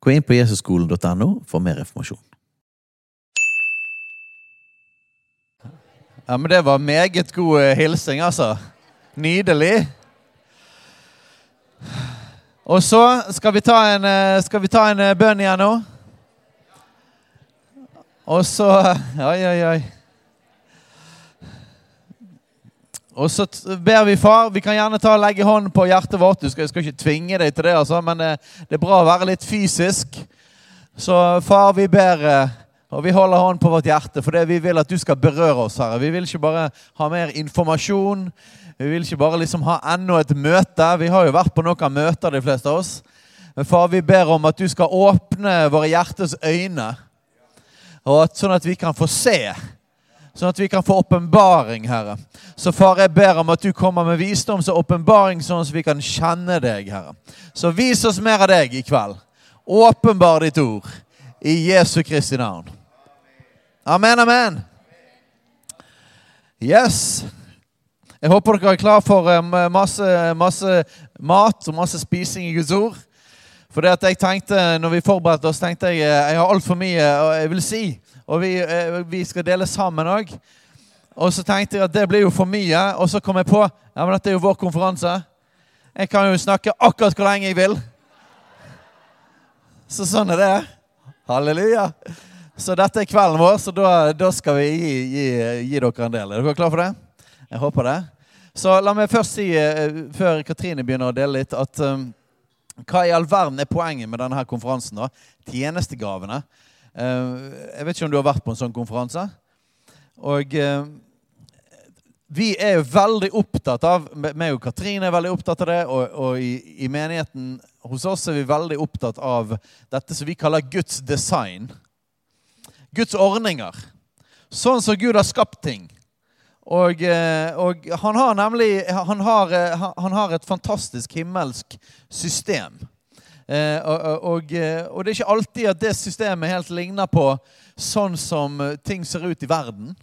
Gå inn på jesusskolen.no for mer informasjon. Ja, men Det var meget god eh, hilsing, altså. Nydelig. Og så skal vi ta en, eh, vi ta en eh, bønn igjen nå. Og så Oi, oi, oi. Og så ber vi far Vi kan gjerne ta og legge hånden på hjertet vårt. Du skal, jeg skal ikke tvinge deg til det, altså, men det, det er bra å være litt fysisk. Så far, vi ber eh, og vi holder hånden på vårt hjerte, for det vi vil at du skal berøre oss, Herre. Vi vil ikke bare ha mer informasjon. Vi vil ikke bare liksom ha enda et møte. Vi har jo vært på noen møter, de fleste av oss. Men far, vi ber om at du skal åpne våre hjertes øyne, og at, sånn at vi kan få se. Sånn at vi kan få åpenbaring, Herre. Så far, jeg ber om at du kommer med visdoms- og åpenbaring, sånn at vi kan kjenne deg, Herre. Så vis oss mer av deg i kveld. Åpenbar ditt ord. I Jesu Kristi navn. Amen, amen. Yes. Jeg håper dere er klar for eh, masse, masse mat og masse spising i Guds ord. For det at jeg tenkte, når vi forberedte oss, tenkte jeg eh, jeg har altfor mye og jeg vil si. Og vi, eh, vi skal dele sammen òg. Og så tenkte jeg at det blir jo for mye. Og så kom jeg på ja, men dette er jo vår konferanse. Jeg kan jo snakke akkurat hvor lenge jeg vil. Så sånn er det. Halleluja. Så dette er kvelden vår, så da, da skal vi gi, gi, gi dere en del. Er dere klare for det? Jeg håper det. Så la meg først si, eh, før Katrine begynner å dele litt, at um, hva i all verden er poenget med denne konferansen? da? Tjenestegavene. Eh, jeg vet ikke om du har vært på en sånn konferanse. Og eh, vi er veldig opptatt av meg og Katrine er veldig opptatt av det, og, og i, i menigheten hos oss er vi veldig opptatt av dette som vi kaller Guds design. Guds ordninger. Sånn som Gud har skapt ting. Og, eh, og han har nemlig han har, han har et fantastisk himmelsk system. Eh, og, og, og, eh, det er ikke alltid at det systemet helt ligner på sånn som eh, ting ser ut i verden.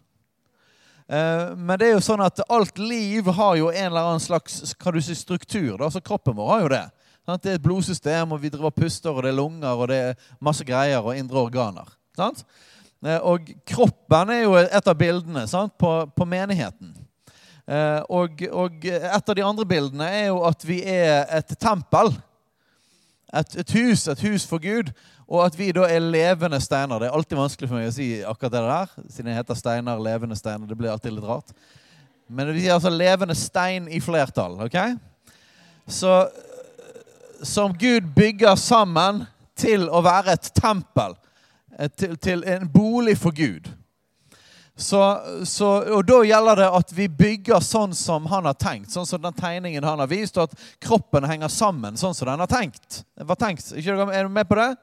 Men det er jo sånn at alt liv har jo en eller annen slags kan du si, struktur. Da. Kroppen vår har jo det. Det er et blodsystem, og vi driver og puster, og det er lunger, og det er masse greier, og indre organer. Og kroppen er jo et av bildene? På, menigheten. Og, og et av de andre bildene er jo at vi er et tempel. Et, et hus, et hus for Gud. Og at vi da er levende steiner. Det er alltid vanskelig for meg å si akkurat det der, siden jeg heter Steinar. Levende steiner. Det blir alltid litt rart. Men vi sier altså levende stein i flertall. ok? Så som Gud bygger sammen til å være et tempel. eh, Til, til en bolig for Gud. Så, så, og da gjelder det at vi bygger sånn som han har tenkt. Sånn som den tegningen han har vist, og at kroppen henger sammen sånn som den har tenkt. Var tenkt. Er du med på det?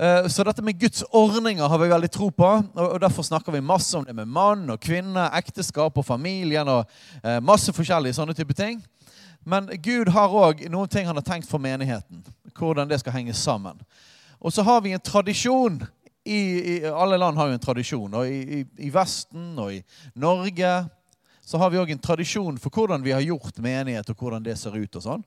Eh, Så dette med Guds ordninger har vi veldig tro på. og Derfor snakker vi masse om det med mann og kvinne, ekteskap og familien og eh, masse forskjellige sånne type ting. Men Gud har òg noen ting han har tenkt for menigheten. Hvordan det skal henge sammen. Og så har vi en tradisjon. I, i, alle land har jo en tradisjon. Og i, i, Vesten og i Norge så har vi òg en tradisjon for hvordan vi har gjort menighet, og hvordan det ser ut. Og sånn.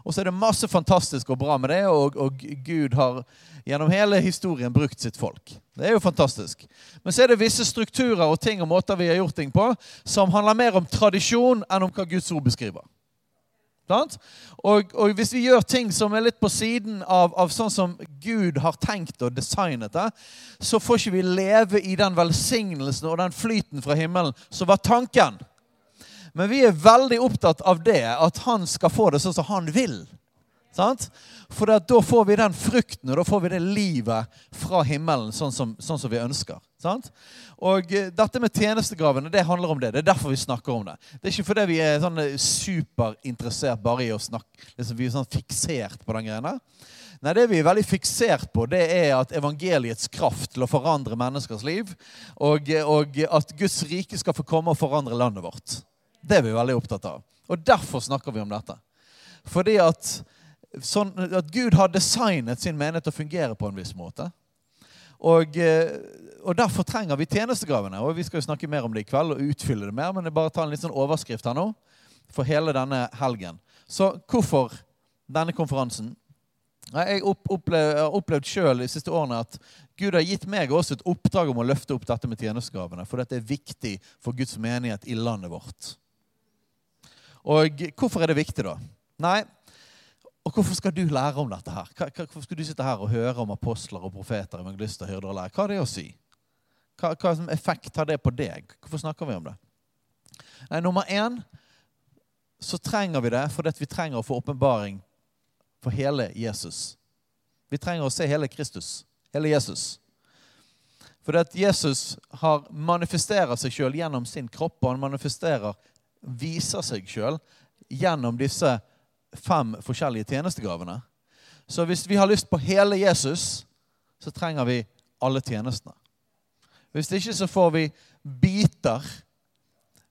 Og så er det masse fantastisk og bra med det, og, og Gud har gjennom hele historien brukt sitt folk. Det er jo fantastisk. Men så er det visse strukturer og ting og måter vi har gjort ting på, som handler mer om tradisjon enn om hva Guds ord beskriver. Og, og hvis vi gjør ting som er litt på siden av, av sånn som Gud har tenkt og designet det, så får ikke vi leve i den velsignelsen og den flyten fra himmelen som var tanken. Men vi er veldig opptatt av det, at han skal få det sånn som han vil. For da får vi den frukten og da får vi det livet fra himmelen, sånn som, sånn som vi ønsker. Sant? Og eh, dette med tjenestegavene det handler om det. Det er derfor vi snakker om det. Det er ikke fordi vi er sånn eh, superinteressert bare i å snakke liksom Vi er sånn fiksert på den greiene. Nei, Det vi er veldig fiksert på, det er at evangeliets kraft til å forandre menneskers liv, og, og at Guds rike skal få komme og forandre landet vårt. Det er vi veldig opptatt av. Og derfor snakker vi om dette. Fordi at sånn at Gud har designet sin menighet til å fungere på en viss måte. Og, eh, og, Derfor trenger vi tjenestegavene. og Vi skal jo snakke mer om det i kveld og utfylle det mer, men jeg bare tar en litt sånn overskrift her nå for hele denne helgen. Så hvorfor denne konferansen? Jeg har opplevd, sjøl de siste årene at Gud har gitt meg også et oppdrag om å løfte opp dette med tjenestegavene. For dette er viktig for Guds menighet i landet vårt. Og hvorfor er det viktig, da? Nei, og hvorfor skal du lære om dette her? Hvorfor skal du sitte her og høre om apostler og profeter, evangelister, hyrder og lære? Hva har det å si? Hva, hva effekt har det på deg? Hvorfor snakker vi om det? Nei, Nummer én så trenger vi det fordi vi trenger å få åpenbaring for hele Jesus. Vi trenger å se hele Kristus, hele Jesus. Fordi at Jesus har manifesterer seg sjøl gjennom sin kropp, og han manifesterer, viser seg sjøl gjennom disse fem forskjellige tjenestegavene. Så hvis vi har lyst på hele Jesus, så trenger vi alle tjenestene. Hvis ikke så får vi biter,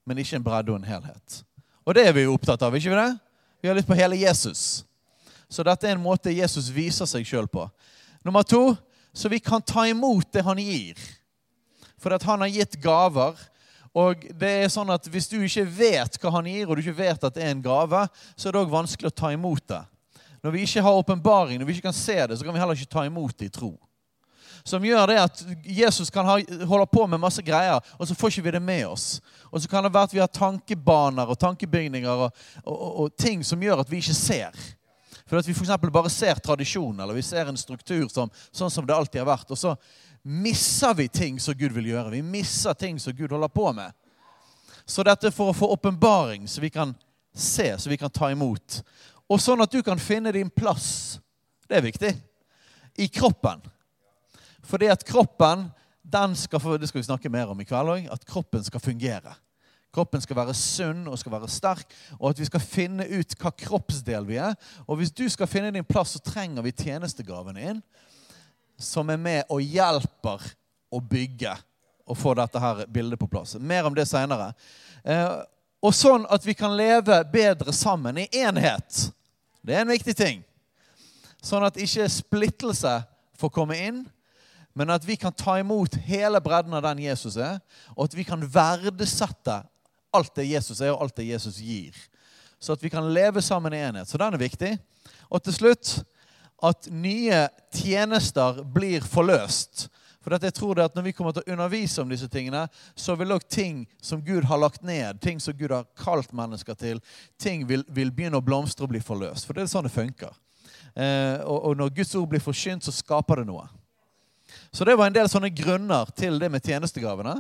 men ikke en bredde og en helhet. Og det er vi opptatt av, ikke vi det? Vi har lyst på hele Jesus. Så dette er en måte Jesus viser seg sjøl på. Nummer to så vi kan ta imot det han gir. For at han har gitt gaver og det er sånn at Hvis du ikke vet hva han gir, og du ikke vet at det er en gave, så er det òg vanskelig å ta imot det. Når vi ikke har åpenbaring, når vi ikke kan se det, så kan vi heller ikke ta imot det i tro. Som gjør det at Jesus kan ha, holde på med masse greier, og så får ikke vi det med oss. Og så kan det være at vi har tankebaner og tankebygninger og, og, og, og ting som gjør at vi ikke ser. For at vi f.eks. bare ser tradisjon, eller vi ser en struktur som, sånn som det alltid har vært. Og så misser vi ting som Gud vil gjøre. Vi misser ting som Gud holder på med. Så dette er for å få åpenbaring, så vi kan se, så vi kan ta imot. Og sånn at du kan finne din plass. Det er viktig. I kroppen. Fordi at kroppen den skal, Det skal vi snakke mer om i kveld òg. At kroppen skal fungere. Kroppen skal være sunn og skal være sterk, og at vi skal finne ut hva kroppsdel vi er. Og hvis du skal finne din plass, så trenger vi tjenestegavene inn som er med og hjelper å bygge og få dette her bildet på plass. Mer om det seinere. Eh, og sånn at vi kan leve bedre sammen i enhet. Det er en viktig ting. Sånn at ikke splittelse får komme inn, men at vi kan ta imot hele bredden av den Jesus er, og at vi kan verdesette alt det Jesus er, og alt det Jesus gir. Så at vi kan leve sammen i enhet. Så den er viktig. Og til slutt at nye tjenester blir forløst. For jeg tror at Når vi kommer til å undervise om disse tingene, så vil også ting som Gud har lagt ned, ting som Gud har kalt mennesker til, ting vil, vil begynne å blomstre og bli forløst. For det er sånn det funker. Eh, og, og, når Guds ord blir forkynt, så skaper det noe. Så det var en del sånne grunner til det med tjenestegavene.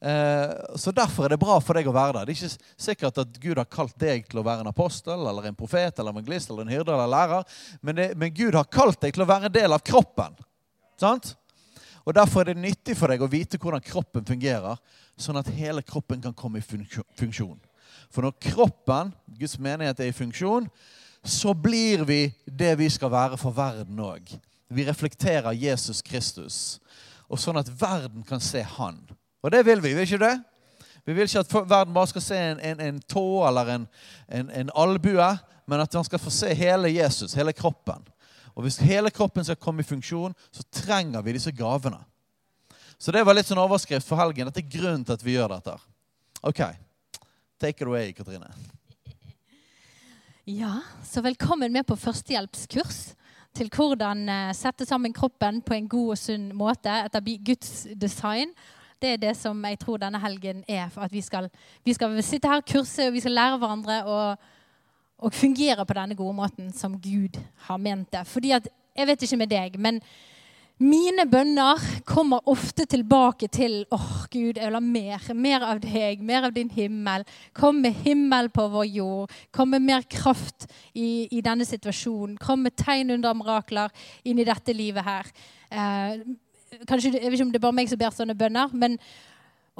Eh, så Derfor er det bra for deg å være der. Det er ikke sikkert at Gud har kalt deg til å være en apostel eller en profet eller en evangelist eller en hyrde eller lærer, men, det, men, Gud har kalt deg til å være en del av kroppen. Sant? Og Derfor er det nyttig for deg å vite hvordan kroppen fungerer, sånn at hele kroppen kan komme i funksjon. For når kroppen, Guds menighet, er i funksjon, så blir vi det vi skal være for verden òg. Vi reflekterer Jesus Kristus. Og sånn at verden kan se Han. Og det vil vi, vil ikke det? Vi vil ikke at verden bare skal se en, en, en tå eller en, en, albue, men at man skal få se hele Jesus, hele kroppen. Og hvis hele kroppen skal komme i funksjon, så trenger vi disse gavene. Så det var litt sånn overskrift for helgen. Dette er grunnen til at vi gjør dette. Ok, Take it away, Katrine. Ja, så velkommen med på førstehjelpskurs til hvordan eh, sette sammen kroppen på en god og sunn måte etter Guds design det er det som jeg tror denne helgen er. For at vi skal, vi skal sitte her, kurse, og vi skal lære hverandre å, fungere på denne gode måten som Gud har ment det. Fordi at, Jeg vet ikke med deg, men Mine bønner kommer ofte tilbake til åh oh, Gud, jeg vil ha mer. Mer av deg, mer av din himmel. Kom med himmel på vår jord. Kom med mer kraft i, i denne situasjonen. Kom med tegn under mirakler inn i dette livet her. Eh, kanskje, Jeg vet ikke om det er bare meg som ber sånne bønner. men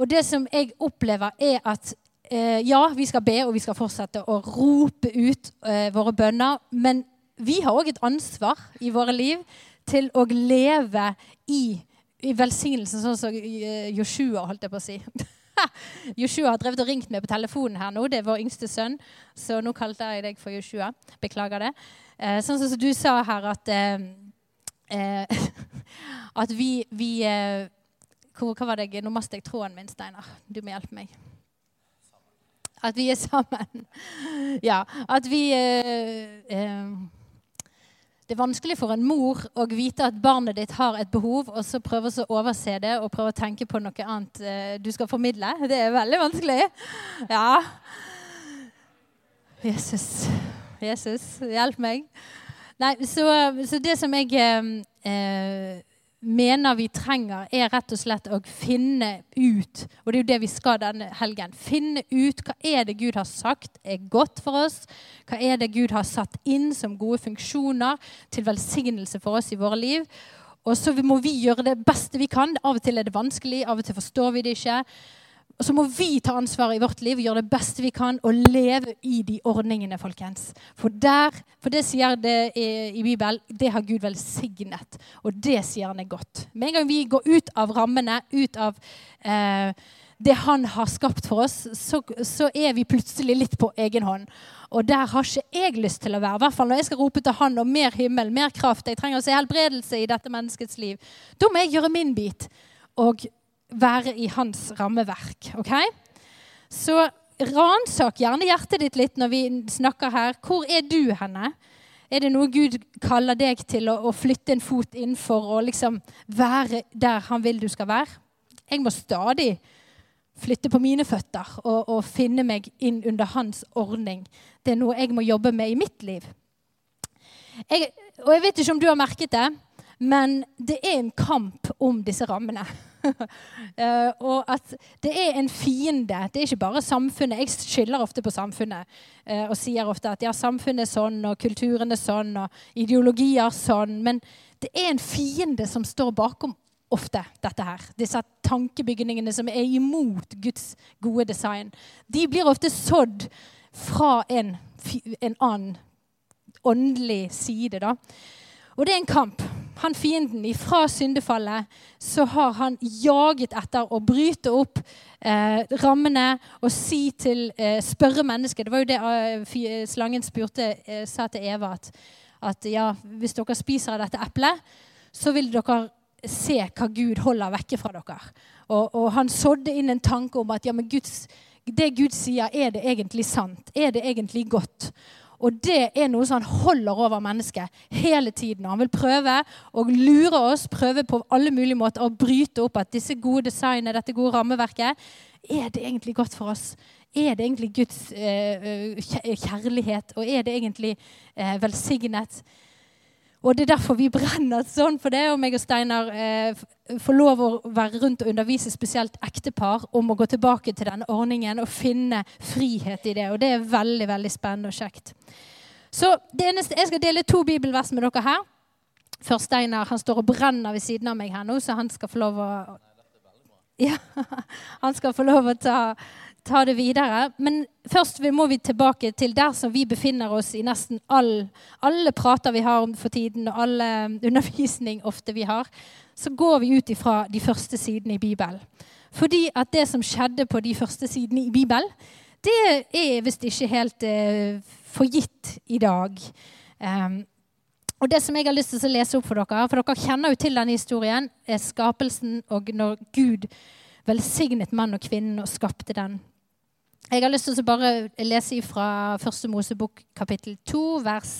og det som jeg opplever, er at eh, ja, vi skal be og vi skal fortsette å rope ut eh, våre bønner. Men vi har òg et ansvar i våre liv til å leve i, i velsignelsen, sånn som eh, Joshua, holdt jeg på å si. Joshua har drevet og ringt meg på telefonen her nå. Det er vår yngste sønn. Så nå kalte jeg deg for Joshua. Beklager det. Eh, sånn som du sa her, at, eh, eh at vi, vi eh, hvor, Hva var det? Nå mistet jeg tråden min, Steinar. Du må hjelpe meg. At vi er sammen. Ja. At vi eh, det er vanskelig for en mor å vite at barnet ditt har et behov, og så prøve å overse det og prøve å tenke på noe annet eh, du skal formidle. Det er veldig vanskelig. Ja. Jesus. Jesus, hjelp meg. Nei, så, så det som jeg eh, mener vi trenger, er rett og slett å finne ut Og det er jo det vi skal denne helgen. Finne ut hva er det Gud har sagt er godt for oss. Hva er det Gud har satt inn som gode funksjoner til velsignelse for oss i våre liv. Og så må vi gjøre det beste vi kan. Av og til er det vanskelig, av og til forstår vi det ikke. Og så må vi ta ansvar i vårt liv, gjøre det beste vi kan og leve i de ordningene. folkens. For, der, for det sier det i Bibelen, det har Gud velsignet. Og det sier han er godt. Med en gang vi går ut av rammene, ut av eh, det han har skapt for oss, så, så, er vi plutselig litt på egen hånd. Og der har ikke jeg lyst til å være. I hvert fall når jeg skal rope til han om mer himmel, mer kraft. Jeg trenger å se helbredelse i dette menneskets liv. Da må jeg gjøre min bit. Og være i hans rammeverk. ok? Så ransak gjerne hjertet ditt litt når vi snakker her. Hvor er du henne? Er det noe Gud kaller deg til å, å flytte en fot inn for å liksom være der han vil du skal være? Jeg må stadig flytte på mine føtter og, og finne meg inn under hans ordning. Det er noe jeg må jobbe med i mitt liv. Jeg, og jeg vet ikke om du har merket det, men det er en kamp om disse rammene. Uh, og at det er en fiende. Det er ikke bare samfunnet. Jeg skylder ofte på samfunnet uh, og sier ofte at ja, samfunnet er sånn, og kulturen er sånn, og ideologier sånn. Men det er en fiende som står bakom ofte dette her. Disse tankebygningene som er imot Guds gode design. De blir ofte sådd fra en, en annen åndelig side. da. Og det er en kamp han fienden ifra syndefallet, så har han jaget etter å bryte opp eh, rammene og si til eh, spørre mennesket Det var jo det eh, slangen spurte, eh, sa til Eva, at, at ja, hvis dere spiser av dette eplet, så vil dere se hva Gud holder vekke fra dere. Og, og han sådde inn en tanke om at ja, men Guds, det Gud sier, er det egentlig sant? Er det egentlig godt? Og det er noe som han holder over mennesket hele tiden. Han vil prøve å lure oss, prøve på alle mulige måter å bryte opp at disse gode designene, dette gode rammeverket, er det egentlig godt for oss? Er det egentlig Guds eh, kjærlighet? Og er det egentlig eh, velsignet? Og det er derfor vi brenner sånn for det. Og meg og Steinar eh, får lov å være rundt og undervise spesielt ektepar om å gå tilbake til denne ordningen og finne frihet i det. Og det er veldig veldig spennende og kjekt. Så eneste, Jeg skal dele to bibelvers med dere her. Først Steinar han står og brenner ved siden av meg her nå, så han skal få lov å ja, Han skal få lov å ta ta det videre. Men først må vi tilbake til der som vi befinner oss i nesten all, alle prater vi har om for tiden, og alle undervisning ofte vi har. Så går vi ut ifra de første sidene i Bibelen. Fordi at det som skjedde på de første sidene i Bibelen, det er visst ikke helt eh, forgitt i dag. Um, og det som jeg har lyst til å lese opp for dere, for dere kjenner jo til denne historien, er skapelsen og når Gud velsignet mann og kvinne og skapte den. Jeg har lyst til å bare lese fra Første Mosebok kapittel 2, vers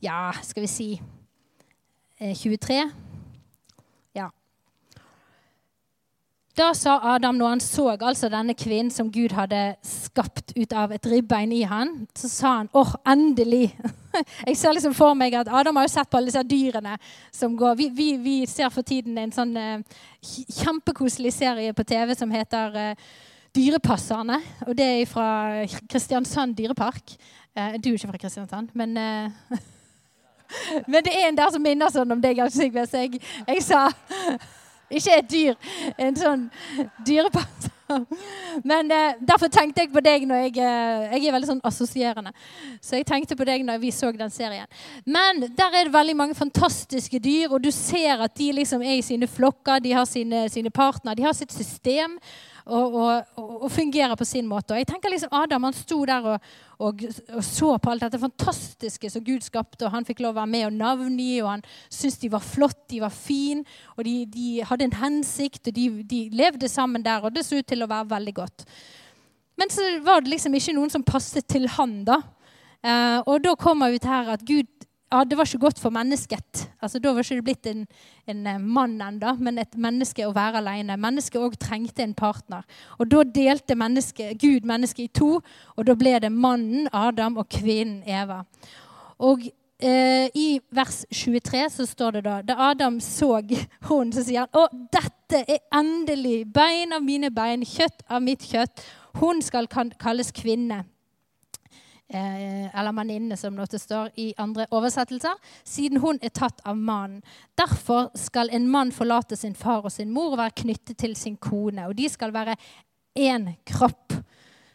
ja, skal vi si 23. Eh, ja. Da sa Adam, når han så altså denne kvinnen som Gud hadde skapt ut av et ribbein i han, så sa han åh, endelig! Jeg ser liksom for meg at Adam har jo sett på alle disse dyrene som går Vi, vi, vi ser for tiden en sånn uh, kjempekoselig serie på TV som heter uh, Dyrepasserne. Og det er fra Kristiansand dyrepark. Eh, du er ikke fra Kristiansand, men Men det er en der som minner sånn om deg, Sigve, så jeg, jeg sa ikke et dyr. En sånn dyrepasser. Men eh, derfor tenkte jeg på deg når jeg eh, Jeg er veldig sånn assosierende. Så jeg tenkte på deg når vi så den serien. Men der er det veldig mange fantastiske dyr, og du ser at de liksom er i sine flokker, de har sine, sine partnere, de har sitt system og, og, og, fungerer på sin måte. Og jeg tenker liksom Adam han sto der og, og, så på alt dette fantastiske som Gud skapte, og han fikk lov å være med og navngi, og han syntes de var flotte, de var fine, og de, de hadde en hensikt, og de, de, levde sammen der, og det så ut til å være veldig godt. Men så var det liksom ikke noen som passet til han, da. Eh, og da kommer vi til her at Gud ja, det var ikke godt for mennesket. Altså, da var det ikke blitt en, en eh, mann ennå, men et menneske å være alene. Mennesket òg trengte en partner. Og Da delte menneske, Gud mennesket i to, og da ble det mannen Adam og kvinnen Eva. Og eh, I vers 23 så står det da Da Adam så hun, så sier han å, dette er endelig bein av mine bein, kjøtt av mitt kjøtt. Hun skal kalles kvinne eller manninne, som det står i andre oversettelser, siden hun er tatt av mannen. Derfor skal en mann forlate sin far og sin mor og være knyttet til sin kone. Og de skal være én kropp.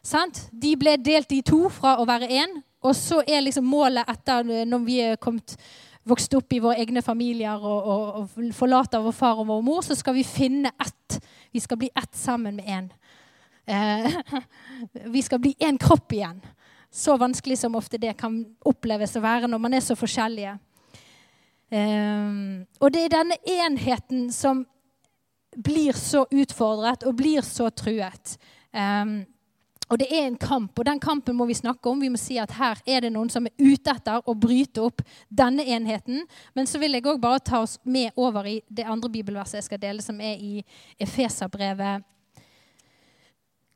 Sant? De ble delt i to fra å være én. Og så er liksom målet etter når vi er kommet vokst opp i våre egne familier og, og, og forlater vår far og vår mor, så skal vi finne ett. Vi skal bli ett sammen med én. Eh, vi skal bli én kropp igjen. Så vanskelig som ofte det kan oppleves å være når man er så forskjellige. Um, og det er denne enheten som blir så utfordret og blir så truet. Um, og det er en kamp, og den kampen må vi snakke om. Vi må si at her er det noen som er ute etter å bryte opp denne enheten. Men så vil jeg òg bare ta oss med over i det andre bibelverset jeg skal dele, som er i Efeserbrevet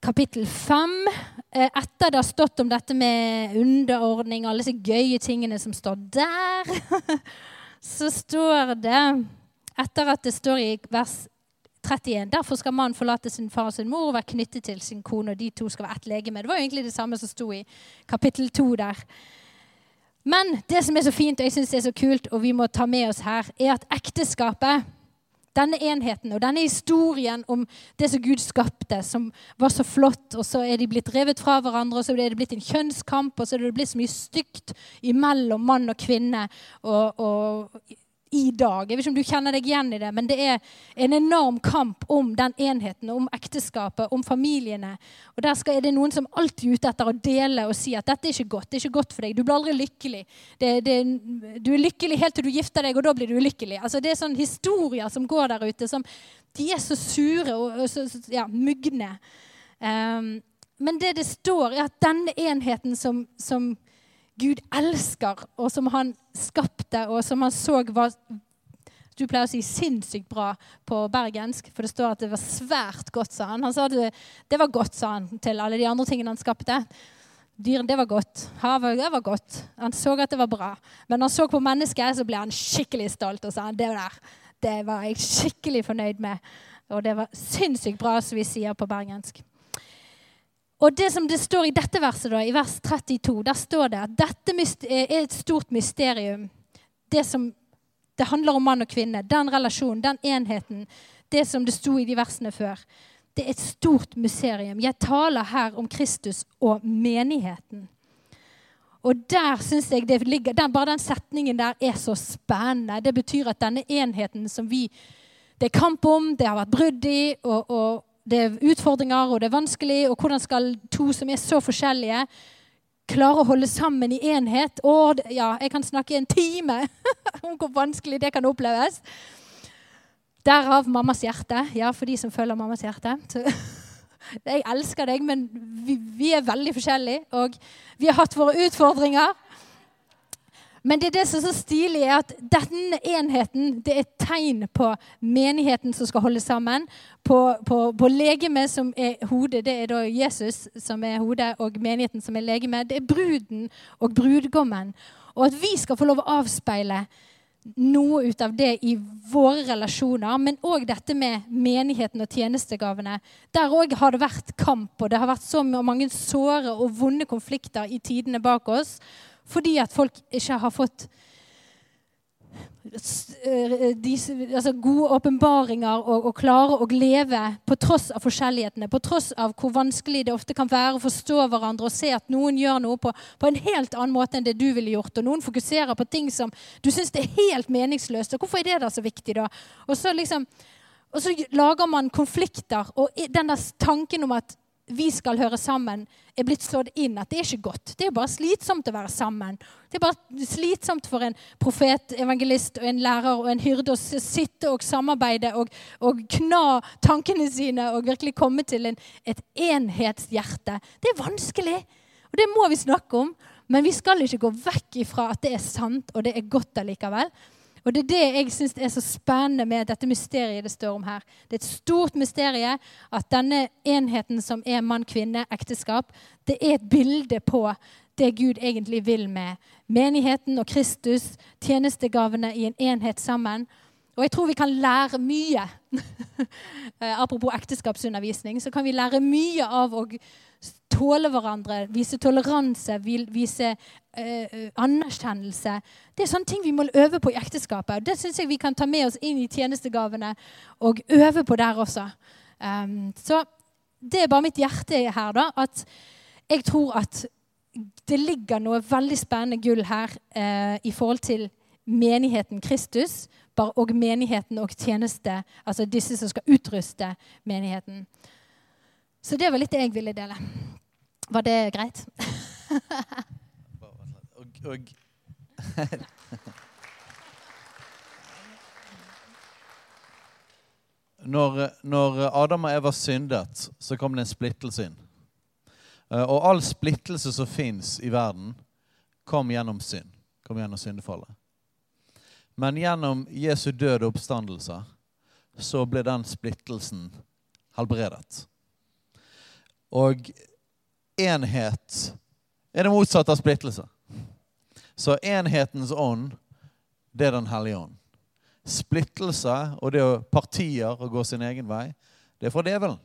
kapittel 5, eh, etter det har stått om dette med underordning, og alle disse gøye tingene som står der, så står det, etter at det står i vers 31 Derfor skal mannen forlate sin far og sin mor og være knyttet til sin kone, og de to skal være ett legeme. Det var egentlig det samme som sto i kapittel 2 der. Men det som er så fint, og jeg syns er så kult, og vi må ta med oss her, er at ekteskapet denne enheten og denne historien om det som Gud skapte, som var så flott, og så er de blitt revet fra hverandre, og så er det blitt en kjønnskamp, og så er det blitt så mye stygt imellom mann og kvinne. og, og i dag. Jeg vet ikke om du kjenner deg igjen i det, men det er en enorm kamp om den enheten, om ekteskapet, om familiene. Og Der skal, er det noen som alltid er ute etter å dele og si at dette er ikke godt. det er ikke godt for deg, Du blir aldri lykkelig. Det, det, du er lykkelig helt til du gifter deg, og da blir du ulykkelig. Altså, det er sånne historier som går der ute. som De er så sure og, og så, ja, mugne. Um, men det det står, er at denne enheten som, som Gud elsker, og som han skapte, og som han så var du pleier å si 'sinnssykt bra' på bergensk, for det står at det var svært godt, sa han. Han sa det, det var godt, sa han, til alle de andre tingene han skapte. Dyrene, det var godt. Havet, det var godt. Han så at det var bra. Men når han så på mennesket, så ble han skikkelig stolt og sa det der, det var jeg skikkelig fornøyd med. Og det var sinnssykt bra, som vi sier på bergensk. Og det som det står i dette verset, da, i vers 32, der står det at dette er et stort mysterium. Det som det handler om mann og kvinne. Den relasjonen, den enheten. Det som det sto i de versene før. Det er et stort mysterium. Jeg taler her om Kristus og menigheten. Og der synes jeg det ligger, den, Bare den setningen der er så spennende. Det betyr at denne enheten som vi Det er kamp om, det har vært brudd i, og, og det er utfordringer, og det er vanskelig. Og hvordan skal to som er så forskjellige, klare å holde sammen i enhet? Og ja, jeg kan snakke i en time om hvor vanskelig det kan oppleves. Derav mammas hjerte. Ja, for de som følger mammas hjerte. Jeg elsker deg, men vi, vi, er veldig forskjellige, og vi har hatt våre utfordringer. Men det er det som er så stilig, er at denne enheten det er et tegn på menigheten som skal holde sammen. På, på, på legemet som er hodet, det er da Jesus som er hodet, og menigheten som er legeme. Det er bruden og brudgommen. Og at vi skal få lov å avspeile noe ut av det i våre relasjoner, men òg dette med menigheten og tjenestegavene. Der òg har det vært kamp, og det har vært så mange såre og vonde konflikter i tidene bak oss fordi at folk ikke har fått de, altså gode åpenbaringer og, og klare å leve på tross av forskjellighetene. På tross av hvor vanskelig det ofte kan være å forstå hverandre og se at noen gjør noe på, på en helt annen måte enn det du ville gjort. Og noen fokuserer på ting som du syns er helt meningsløst. Og hvorfor er det da så viktig, da? Og så, liksom, og så lager man konflikter. Og den der tanken om at vi skal høre sammen, er blitt slått inn at det er ikke godt. Det er bare slitsomt å være sammen. Det er bare slitsomt for en profet, evangelist, og en lærer og en hyrde å sitte og samarbeide og, og kna tankene sine og virkelig komme til en, et enhetshjerte. Det er vanskelig, og det må vi snakke om. Men vi skal ikke gå vekk ifra at det er sant, og det er godt allikevel. Og Det er det jeg syns er så spennende med dette mysteriet det står om her. Det er et stort mysterium at denne enheten som er mann-kvinne, ekteskap, det er et bilde på det Gud egentlig vil med menigheten og Kristus, tjenestegavene i en enhet sammen. Og jeg tror vi kan lære mye. Eh, apropos ekteskapsundervisning, så kan vi lære mye av å tåle hverandre, vise toleranse, vise uh, anerkjennelse. Det er sånne ting vi må øve på i ekteskapet. Det syns jeg vi kan ta med oss inn i tjenestegavene og øve på der også. Um, så det er bare mitt hjerte her, da. At jeg tror at det ligger noe veldig spennende gull her uh, i forhold til menigheten Kristus og menigheten og tjeneste. Altså disse som skal utruste menigheten. Så det var litt det jeg ville dele. Var det greit? og, og når, når, Adam og Eva syndet, så kom det en splittelse inn. Eh, og all splittelse som fins i verden, kom gjennom synd. Kom gjennom syndefallet. Men gjennom Jesu død og oppstandelse så ble den splittelsen helbredet. Og enhet er det motsatte av splittelse. Så enhetens ånd, det er Den hellige ånd. Splittelse og det å partier og gå sin egen vei, det er fra djevelen.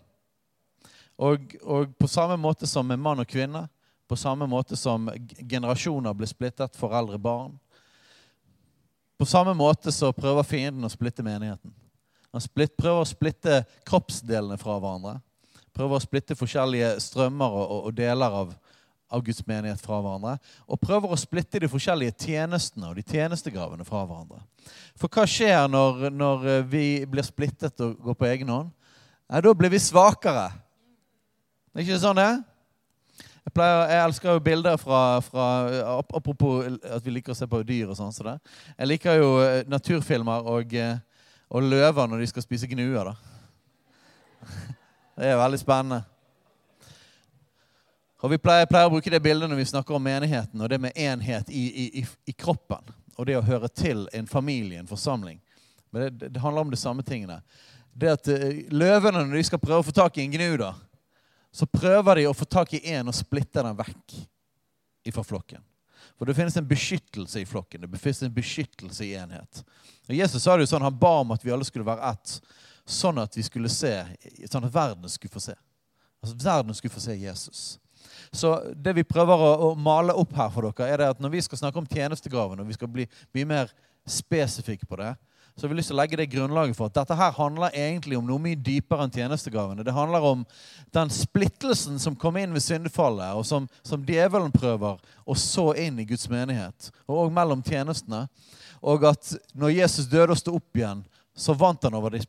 Og, og, på samme måte som med mann og kvinne, på samme måte som generasjoner blir splittet, foreldre, barn På samme måte så prøver fienden å splitte menigheten. Han splitt, prøver å splitte kroppsdelene fra hverandre prøver å splitte forskjellige strømmer og, og deler av, av, Guds menighet fra hverandre. Og prøver å splitte de forskjellige tjenestene og de tjenestegavene fra hverandre. For hva skjer når, når eh, vi blir splittet og går på egen hånd? Nei, da blir vi svakere. Er ikke sånn det? Jeg, pleier, jeg, elsker jo bilder fra, fra, Apropos at vi liker å se på dyr og sånn. Så jeg liker jo eh, naturfilmer og, eh, og løver når de skal spise gnuer. da. Det er veldig spennende. Og Vi pleier, pleier, å bruke det bildet når vi snakker om menigheten og det med enhet i, i, i kroppen. Og det å høre til en familie, en forsamling. Men det, det handler om de samme tingene. Det at uh, Løvene, når de skal prøve å få tak i en gnu, da, så prøver de å få tak i en og splitte den vekk fra flokken. For det finnes en beskyttelse i flokken. Det finnes en beskyttelse i enhet. Og Jesus sa det jo sånn, Han ba om at vi alle skulle være ett sånn at vi skulle se, sånn at verden skulle få se. Altså Verden skulle få se Jesus. Så det vi prøver å, å, male opp her for dere, er det at når vi skal snakke om tjenestegraven, og vi skal bli mye mer spesifikke på det, så har vi lyst til å legge det grunnlaget for at dette her handler egentlig om noe mye dypere enn tjenestegavene. Det handler om den splittelsen som kom inn ved syndefallet, og som, som djevelen prøver å så inn i Guds menighet, og også mellom tjenestene. Og at når Jesus døde og sto opp igjen, så vant han over den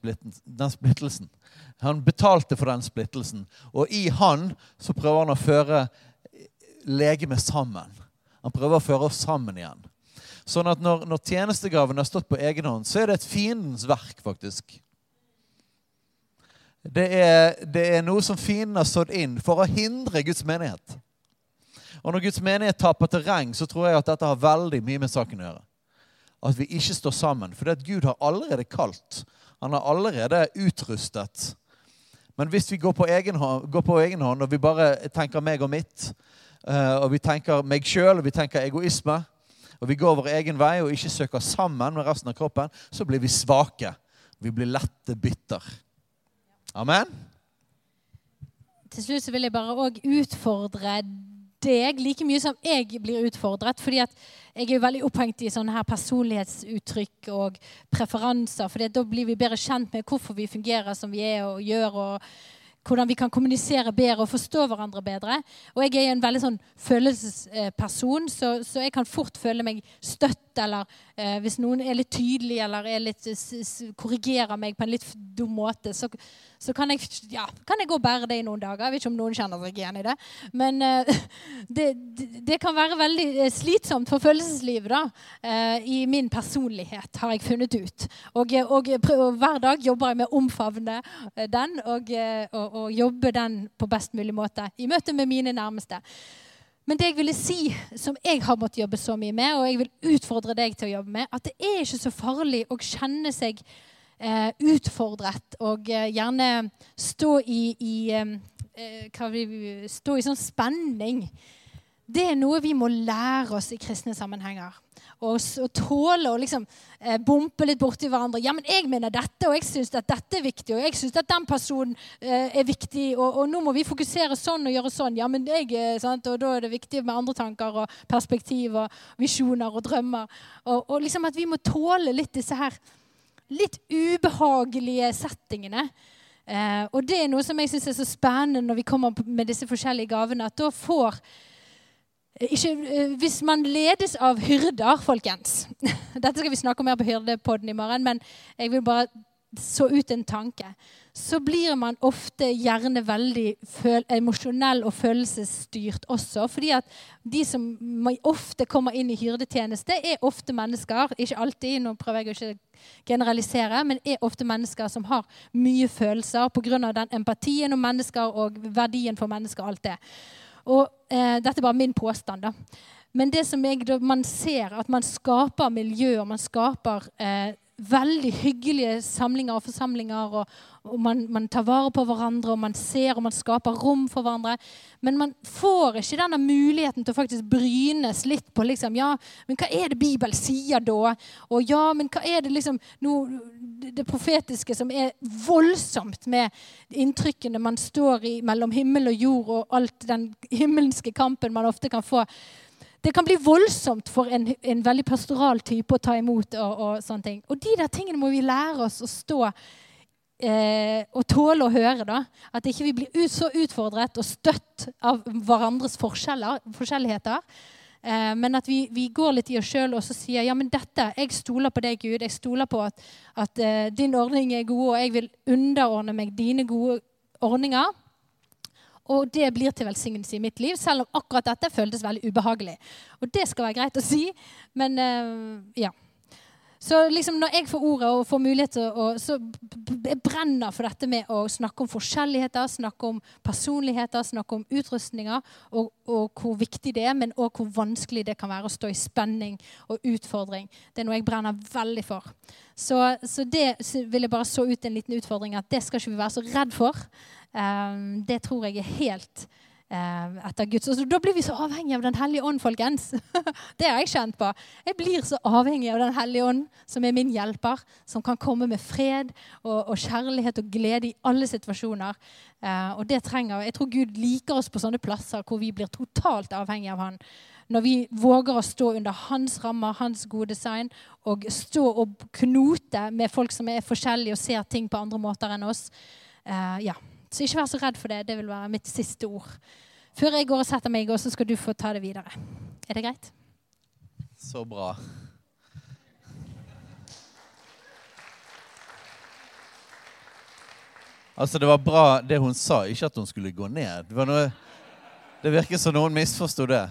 splittelsen. Han betalte for den splittelsen. Og i han så prøver han å føre legemet sammen. Han prøver å føre oss sammen igjen. Sånn at når, når tjenestegaven har stått på egen hånd, så er det et fiendens verk, faktisk. Det er, det er noe som fienden har stått inn for å hindre Guds menighet. Og når Guds menighet taper terreng, så tror jeg at dette har veldig mye med saken å gjøre. At vi ikke står sammen. For Gud har allerede kalt. Han har allerede utrustet. Men hvis vi går på egen hånd, går på egen hånd og vi bare tenker meg og mitt, eh, og vi tenker meg sjøl og vi tenker egoisme, og vi går vår egen vei og ikke søker sammen med resten av kroppen, så blir vi svake. Vi blir lette bytter. Amen? Til slutt så vil jeg bare òg utfordre deg like mye som jeg blir utfordret. fordi at jeg er jo veldig opphengt i sånne her personlighetsuttrykk og preferanser. For da blir vi bedre kjent med hvorfor vi fungerer som vi er og gjør. og hvordan vi kan kommunisere bedre og forstå hverandre bedre. Og jeg er en veldig sånn følelsesperson, så, så jeg kan fort føle meg støtt. Eller eh, hvis noen er litt tydelig eller er litt, korrigerer meg på en litt dum måte, så, så kan, jeg, ja, kan, jeg, gå og bære det i noen dager. Jeg vet ikke om noen kjenner seg igjen i det. Men eh, det, det, kan være veldig eh, slitsomt for følelseslivet da, eh, i min personlighet, har jeg funnet ut. Og, og, og hver dag jobber jeg med å omfavne eh, den. og, eh, og og, jobbe den på best mulig måte i møte med mine nærmeste. Men det jeg ville si, som jeg har måttet jobbe så mye med, og jeg vil utfordre deg til å jobbe med, at det er ikke så farlig å kjenne seg eh, utfordret og eh, gjerne stå i, i eh, eh vi, stå i sånn spenning. Det er noe vi må lære oss i kristne sammenhenger og, og tåle å liksom eh, bompe litt borti hverandre. Ja, men jeg mener dette, og jeg syns at dette er viktig, og jeg syns at den personen eh, er viktig, og, og, nå må vi fokusere sånn og gjøre sånn. Ja, men jeg, eh, sant? Og da er det viktig med andre tanker og perspektiv og visjoner og drømmer. Og, og liksom at vi må tåle litt disse her litt ubehagelige settingene. Eh, og det er noe som jeg syns er så spennende når vi kommer med disse forskjellige gavene, at da får ikke, eh, hvis man ledes av hyrder, folkens Dette skal vi snakke om mer på Hyrdepodden i morgen, men jeg vil bare så ut en tanke. Så blir man ofte gjerne veldig emosjonell og følelsesstyrt også. fordi at de som ofte kommer inn i hyrdetjeneste, er ofte mennesker Ikke alltid, nå prøver jeg å ikke generalisere, men er ofte mennesker som har mye følelser pga. den empatien om mennesker og verdien for mennesker. alt det. Og eh, Dette er bare min påstand. da. Men det som jeg, man ser, at man skaper miljøer, man skaper eh, veldig hyggelige samlinger og forsamlinger. og, og man, man, tar vare på hverandre, og man ser og man skaper rom for hverandre. Men man får ikke denne muligheten til å faktisk brynes litt på liksom, ja, men hva er det Bibelen sier da? Og ja, men hva er det liksom noe, det profetiske som er voldsomt med inntrykkene man står i mellom himmel og jord, og alt den himmelske kampen man ofte kan få det kan bli voldsomt for en, en veldig pastoral type å ta imot. Og, og, sånne ting. Og de der tingene må vi lære oss å stå eh, og tåle å høre. da. At ikke vi blir ut, så utfordret og støtt av hverandres forskjelligheter. Eh, men at vi, vi, går litt i oss sjøl og så sier ja, men dette, jeg stoler på deg, Gud. Jeg stoler på at, at eh, din ordning er god, og jeg vil underordne meg dine gode ordninger. Og det blir til velsignelse i mitt liv, selv om akkurat dette føltes veldig ubehagelig. Og det skal være greit å si, men uh, ja. Så liksom når jeg får ordet og får mulighet til å Så jeg brenner for dette med å snakke om forskjelligheter, snakke om personligheter, snakke om utrustninger, og, og hvor viktig det er, men òg hvor vanskelig det kan være å stå i spenning og utfordring. Det er noe jeg brenner veldig for. Så, så det vil jeg bare så ut en liten utfordring at det skal ikke vi være så redd for. Um, det tror jeg er helt etter Guds Og Da blir vi så avhengige av Den hellige ånd, folkens. det har jeg kjent på. Jeg blir så avhengig av Den hellige ånd, som er min hjelper, som kan komme med fred og, og kjærlighet og glede i alle situasjoner. Uh, og det trenger Jeg tror Gud liker oss på sånne plasser hvor vi blir totalt avhengige av Han når vi våger å stå under hans rammer, hans gode design, og stå og knote med folk som er forskjellige og ser ting på andre måter enn oss. Uh, ja. Så ikke vær så redd for det. Det vil være mitt siste ord. Før jeg går og setter meg, så skal du få ta det videre. Er det greit? Så bra. Altså, Det var bra det hun sa, ikke at hun skulle gå ned. Det, noe, det virker som noen misforsto det.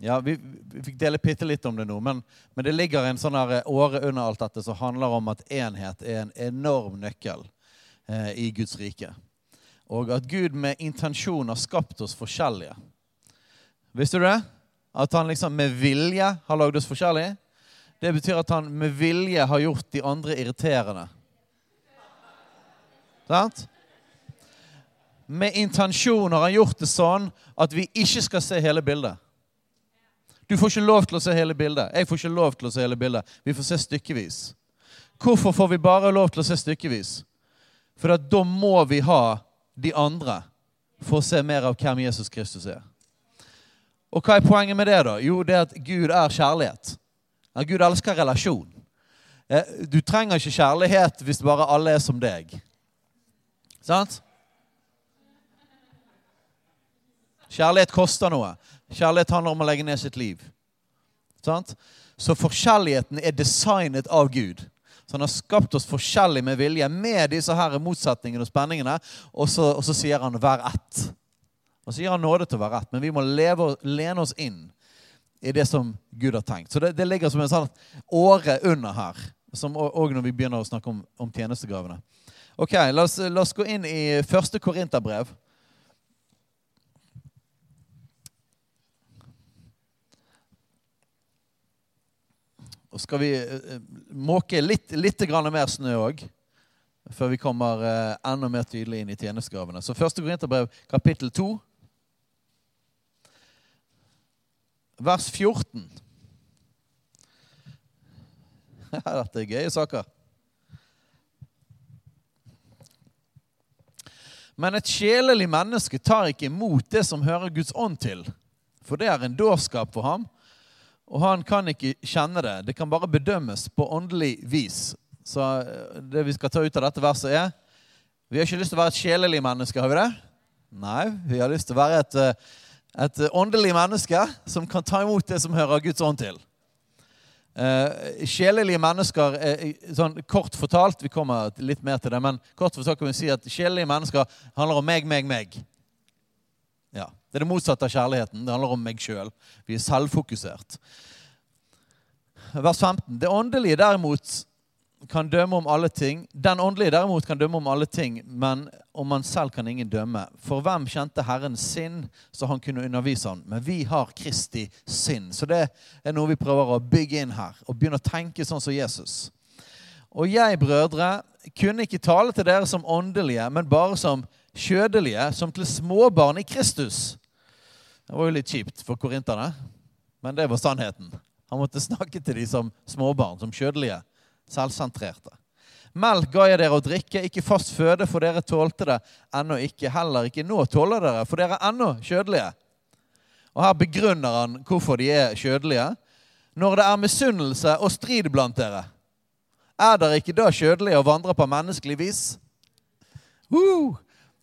Ja, vi, vi, fikk dele bitte litt om det nå, men, men, det ligger en sånn eh, åre under alt dette som handler om at enhet er en enorm nøkkel eh, i Guds rike. og at Gud med intensjon har skapt oss forskjellige. Visste du det? At han liksom med vilje har lagd oss forskjellige? Det betyr at han med vilje har gjort de andre irriterende. Sant? Med intensjon har han gjort det sånn at vi ikke skal se hele bildet. Du får ikke lov til å se hele bildet. Jeg får ikke lov til å se hele bildet. Vi får se stykkevis. Hvorfor får vi bare lov til å se stykkevis? For da må vi ha de andre for å se mer av hvem Jesus Kristus er. Og hva er poenget med det, da? Jo, det er at Gud er kjærlighet. At Gud elsker relasjon. Eh, du trenger ikke kjærlighet hvis bare alle er som deg. Sant? Kjærlighet koster noe. Kjærlighet handler om å legge ned sitt liv. Sant? Så forskjelligheten er designet av Gud. Så han har skapt oss forskjellig med vilje, med disse her motsetningene og spenningene. Og så, og så sier han 'vær ett'. Og så gir han nåde til å være ett. Men vi må leve, lene oss inn i det som Gud har tenkt. Så det, det ligger som en sånn åre under her. Som òg når vi begynner å snakke om, om tjenestegavene. Ok, la oss, la oss, gå inn i første Korinterbrev. Og skal vi uh, måke litt, litt mer snø òg, før vi kommer uh, enda mer tydelig inn i tjenestegavene. Så første Korinterbrev, kapittel 2, vers 14. Dette er gøye saker. Men et sjelelig menneske tar ikke imot det som hører Guds ånd til, for det er en dårskap for ham, og han kan ikke kjenne det. Det kan bare bedømmes på åndelig vis. Så eh, det vi skal ta ut av dette verset, er Vi har ikke lyst til å være et sjelelig menneske, har vi det? Nei, vi har lyst til å være et, eh, et åndelig menneske som kan ta imot det som hører Guds ånd til. Uh, sjelelige mennesker sånn Kort fortalt Vi kommer litt mer til det, men kort fortalt kan vi si at sjelelige mennesker handler om meg, meg, meg. Det er det motsatte av kjærligheten. Det handler om meg sjøl. Vi er selvfokusert. Vers 15. Det åndelige derimot kan dømme om alle ting. Den åndelige derimot kan dømme om alle ting, men om man selv kan ingen dømme. For hvem kjente Herren sinn, så han kunne undervise han? Men vi har Kristi sinn. Så det er noe vi prøver å bygge inn her, og begynne å tenke sånn som Jesus. Og jeg, brødre, kunne ikke tale til dere som åndelige, men bare som kjødelige, som til småbarn i Kristus. Det var jo litt kjipt for korinterne, men det var sannheten. Han måtte snakke til dem som småbarn, som kjødelige selvsentrerte. Melk ga jeg dere å drikke, ikke fast føde, for dere tålte det ennå ikke. Heller ikke nå tåler dere, for dere er ennå kjødelige. Og Her begrunner han hvorfor de er kjødelige. Når det er misunnelse og strid blant dere, er dere ikke da kjødelige og vandrer på menneskelig vis? Uh!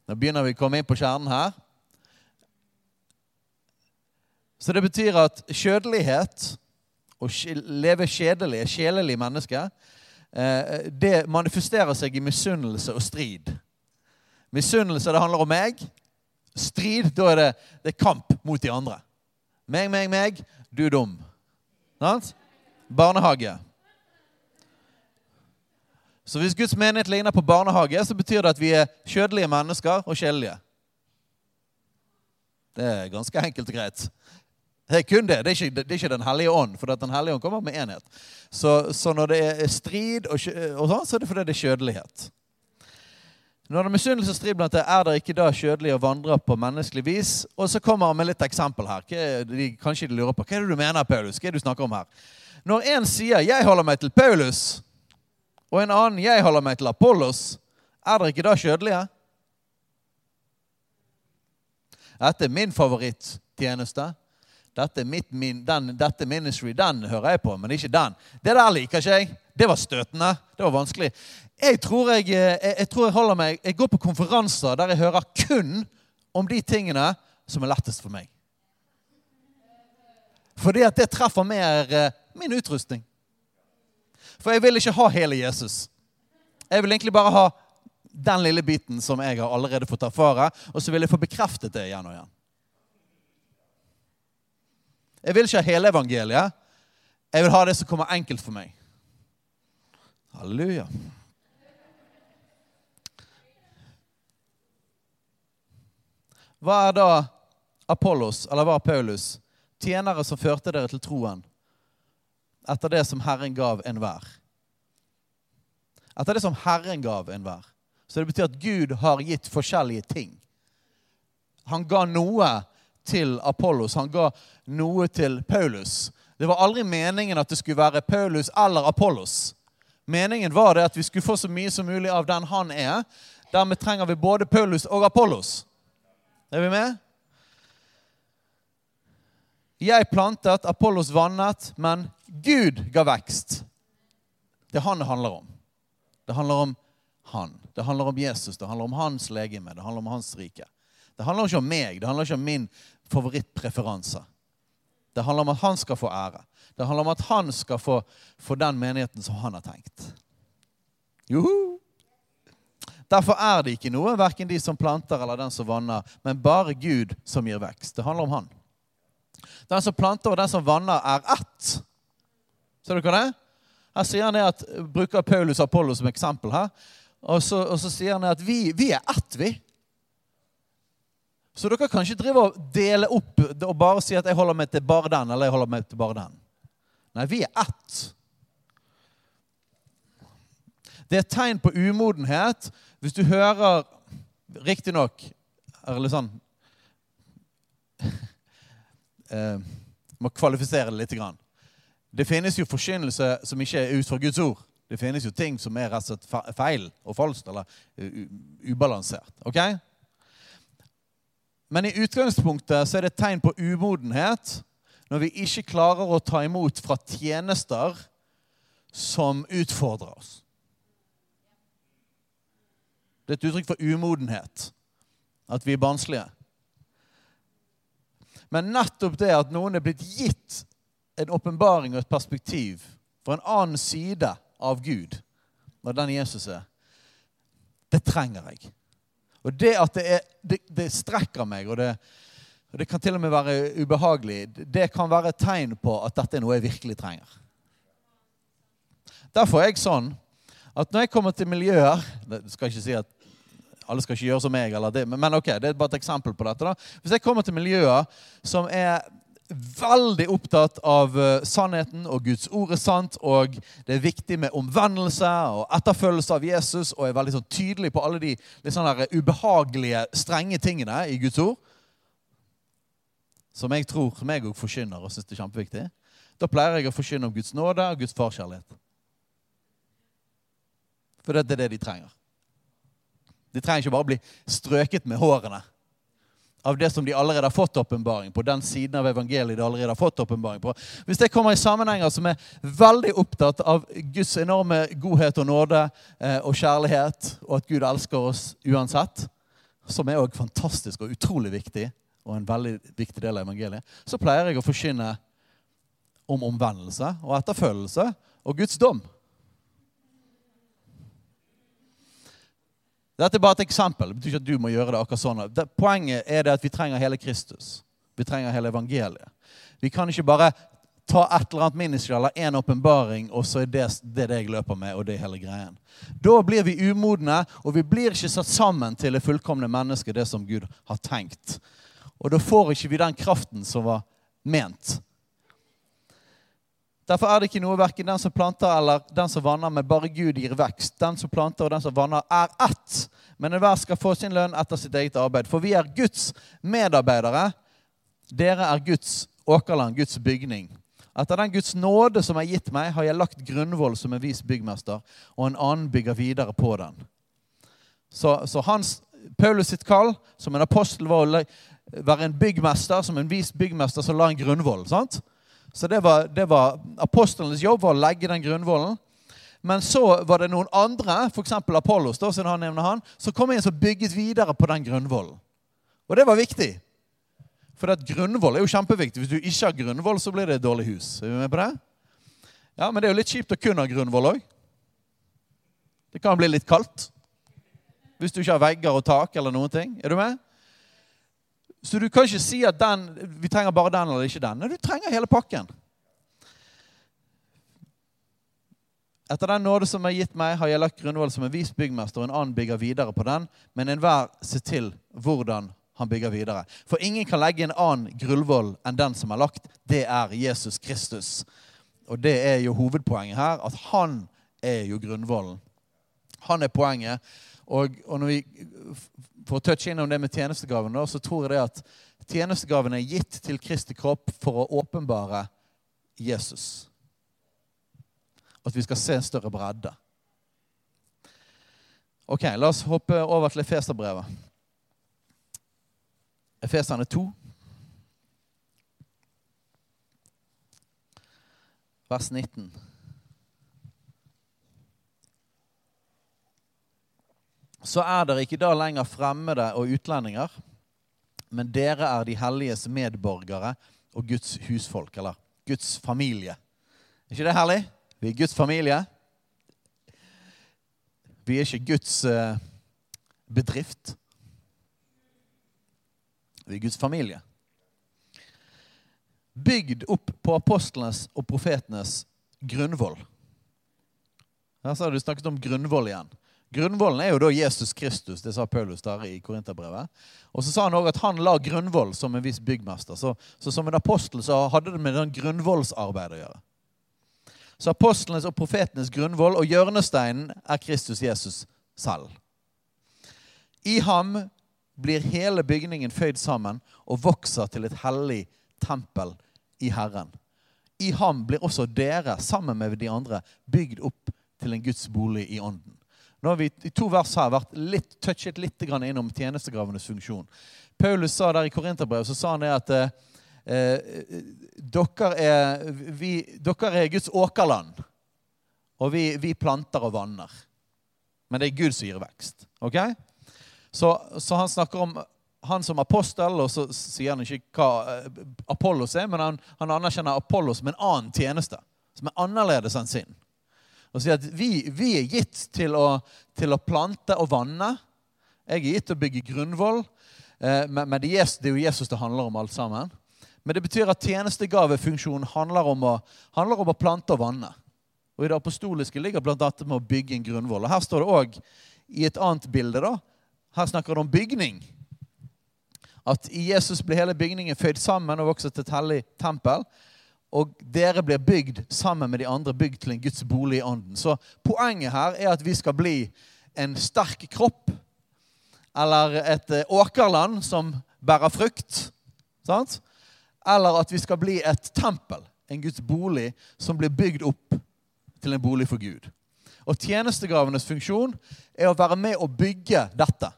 Nå begynner vi å komme inn på kjernen her. Så det betyr at kjødelighet, å leve kjedelig, sjelelig menneske, Eh, det manifesterer seg i misunnelse og strid. Misunnelse, det handler om meg. Strid, da er det, det er kamp mot de andre. Meg, meg, meg. Du er dum. Sant? Barnehage. Så hvis Guds menighet ligner på barnehage, så betyr det at vi er kjødelige mennesker og sjelelige. Det er ganske enkelt og greit. Det er kun det. Det er ikke, det er ikke Den hellige ånd, for Den hellige ånd kommer med enhet. Så, så når det er strid, og, og sånn, så er det fordi det er kjødelighet. Når det er misunnelse og strid blant det, er det ikke da kjødelig å vandre på menneskelig vis? Og så kommer han med litt eksempel her. De, kanskje de lurer på hva er det du mener, Paulus? Hva er det du snakker om her? Når en sier 'jeg holder meg til Paulus', og en annen 'jeg holder meg til Apollos', er dere ikke da kjødelige? Dette er min favorittjeneste. Dette, mitt, min, den, dette ministry, den hører jeg på, men ikke den. Det der liker ikke jeg. Det var støtende. Det var vanskelig. Jeg tror jeg, jeg, jeg tror jeg holder meg Jeg går på konferanser der jeg hører kun om de tingene som er lettest for meg. Fordi at det treffer mer eh, min utrustning. For jeg vil ikke ha hele Jesus. Jeg vil egentlig bare ha den lille biten som jeg har allerede fått erfare, og så vil jeg få bekreftet det igjen og igjen. Jeg vil ikke ha hele evangeliet. Jeg vil ha det som kommer enkelt for meg. Halleluja. hva er da Apollos, eller hva er Paulus? Tjenere som førte dere til troen etter det som Herren gav enhver. Etter det som Herren gav enhver. Så det betyr at Gud har gitt forskjellige ting. Han ga noe til Apollos, han ga noe til Paulus. Det var aldri meningen at det skulle være Paulus eller Apollos. Meningen var det at vi skulle få så mye som mulig av den han er. Dermed trenger vi både Paulus og Apollos. Er vi med? Jeg plantet, Apollos vannet, men Gud ga vekst. Det er han det handler om. Det handler om han. Det handler om Jesus, det handler om hans legeme, det handler om hans rike. Det handler ikke om meg, det handler ikke om min favorittpreferanse. Det handler om at han skal få ære. Det handler om at han skal få, få den menigheten som han har tenkt. Juhu! Derfor er det ikke noe, verken de som planter eller den som vanner, men bare Gud som gir vekst. Det handler om han. Den som planter og den som vanner, er ett. Ser dere det? Her sier han at, bruker Paulus Apollo som eksempel her. Og så, og så sier han at vi, vi er ett, vi. Så dere kan ikke drive og dele opp og bare si at jeg holder meg til bare den, eller jeg holder meg til bare den. Nei, vi er ett. Det er et tegn på umodenhet hvis du hører Riktignok Eller sånn eh, Må kvalifisere det litt. Grann. Det finnes jo forkynnelse som ikke er ut fra Guds ord. Det finnes jo ting som er rett og slett feil og falskt eller ubalansert. ok? Men i utgangspunktet så er det et tegn på umodenhet når vi ikke klarer å ta imot fra tjenester som utfordrer oss. Det er et uttrykk for umodenhet. At vi er barnslige. Men nettopp det at noen er blitt gitt en åpenbaring og et perspektiv fra en annen side av Gud, når den Jesus er, det trenger jeg. Og det at det, er, det, det strekker meg, og det, og det, kan til og med være ubehagelig, det kan være et tegn på at dette er noe jeg virkelig trenger. Derfor er jeg sånn at når jeg kommer til miljøer det skal ikke si at alle skal ikke gjøre som meg, det, men ok, det er bare et eksempel på dette. da. Hvis jeg kommer til miljøer som er veldig opptatt av uh, sannheten, og Guds ord er sant, og det er viktig med omvendelse og etterfølgelse av Jesus, og er veldig sånn tydelig på alle de litt sånn ubehagelige, strenge tingene i Guds ord, som jeg tror som jeg òg forkynner og syns er kjempeviktig, da pleier jeg å forkynne om Guds nåde og Guds farskjærlighet. For det er det de trenger. De trenger ikke bare å bli strøket med hårene av det som de allerede har fått åpenbaring på. den siden av evangeliet de allerede har fått åpenbaring på. Hvis det kommer i sammenhenger som er veldig opptatt av Guds enorme godhet og nåde eh, og kjærlighet, og at Gud elsker oss uansett, som er også fantastisk og utrolig viktig, og en veldig viktig del av evangeliet, så pleier jeg å forkynne om omvendelse og etterfølgelse og Guds dom. Dette er bare et eksempel. Det betyr ikke at du må gjøre det akkurat sånn. Poenget er det at vi trenger hele Kristus. Vi trenger hele evangeliet. Vi kan ikke bare ta et eller annet ministry eller én åpenbaring, og så er det, det det jeg løper med, og det er hele greien. Da blir vi umodne, og vi blir ikke satt sammen til det fullkomne mennesket, det som Gud har tenkt. Og da får ikke vi den kraften som var ment. Derfor er det ikke noe verken den som planter eller den som vanner, men bare Gud gir vekst. Den som planter og den som vanner, er ett. Men enhver skal få sin lønn etter sitt eget arbeid. For vi er Guds medarbeidere. Dere er Guds åkerland, Guds bygning. Etter den Guds nåde som er gitt meg, har jeg lagt grunnvoll som en vis byggmester, og en annen bygger videre på den. Så, så hans, Paulus sitt kall som en apostel var å være en byggmester, som en vis byggmester som la en grunnvoll. sant? Så det var, det var apostlenes jobb var å legge den grunnvollen. Men så var det noen andre, f.eks. Apollos, da, som han nevner han, som kom inn og bygget videre på den grunnvollen. Og det var viktig. For at grunnvoll er jo kjempeviktig. Hvis du ikke har grunnvoll, så blir det et dårlig hus. Er vi med på det? Ja, Men det er jo litt kjipt å kun ha grunnvoll òg. Det kan bli litt kaldt. Hvis du ikke har vegger og tak eller noen ting. Er du med? Så du kan ikke si at den, vi trenger bare den eller ikke den. Nei, du trenger hele pakken. Etter den nåde som er gitt meg, har jeg lagt grunnvoll som en vis byggmester, og en annen bygger videre på den. Men enhver ser til hvordan han bygger videre. For ingen kan legge en annen grunnvoll enn den som er lagt. Det er Jesus Kristus. Og det er jo hovedpoenget her, at han er jo grunnvollen. Han er poenget. Og, og når vi får touche innom det med tjenestegaven, så tror jeg det at tjenestegaven er gitt til Kristi kropp for å åpenbare Jesus. At vi skal se en større bredde. Ok, La oss hoppe over til Efeserbrevet. Efeserne 2. Vers 19. Så er dere ikke da lenger fremmede og utlendinger, men dere er de helliges medborgere og Guds husfolk, eller Guds familie. Er ikke det herlig? Vi er Guds familie. Vi er ikke Guds eh, bedrift. Vi er Guds familie. Bygd opp på apostlenes og profetenes grunnvoll. Her har du snakket om grunnvoll igjen. Grunnvollen er jo da Jesus Kristus, det sa Paulus der i Korinterbrevet. Og så sa han òg at han la grunnvoll som en viss byggmester. Så, så, som en apostel så hadde det med den grunnvollsarbeidet å gjøre. Så apostlenes og profetenes grunnvoll og hjørnesteinen er Kristus Jesus selv. I ham blir hele bygningen føyd sammen og vokser til et hellig tempel i Herren. I ham blir også dere, sammen med de andre, bygd opp til en Guds bolig i ånden. Nå har vi i to vers her vært litt, touchet litt innom tjenestegravenes funksjon. Paulus sa der i Korinterbrevet så sa han det at eh, eh, dere, er, vi, dere, er, Guds åkerland, og vi, vi, planter og vanner. Men det er Gud som gir vekst. ok? Så, så, han snakker om han som apostel, og så sier han ikke hva eh, Apollos er, men han, han anerkjenner Apollos som en annen tjeneste, som er annerledes enn sin. Og sier at vi, vi er gitt til å, til å, plante og vanne. Jeg er gitt til å bygge grunnvoll. Eh, men, det, er, det er jo Jesus det handler om, alt sammen. Men det betyr at tjenestegavefunksjonen handler om å, handler om å plante og vanne. Og I det apostoliske ligger bl.a. med å bygge en grunnvoll. Og Her står det òg i et annet bilde da, her snakker det om bygning. At i Jesus ble hele bygningen føyd sammen og vokste til et hellig tempel. Og dere blir bygd sammen med de andre, bygd til en Guds bolig i ånden. Så poenget her er at vi skal bli en sterk kropp. Eller et eh, åkerland som bærer frukt. Sant? Eller at vi skal bli et tempel, en Guds bolig, som blir bygd opp til en bolig for Gud. Og tjenestegravenes funksjon er å være med å bygge dette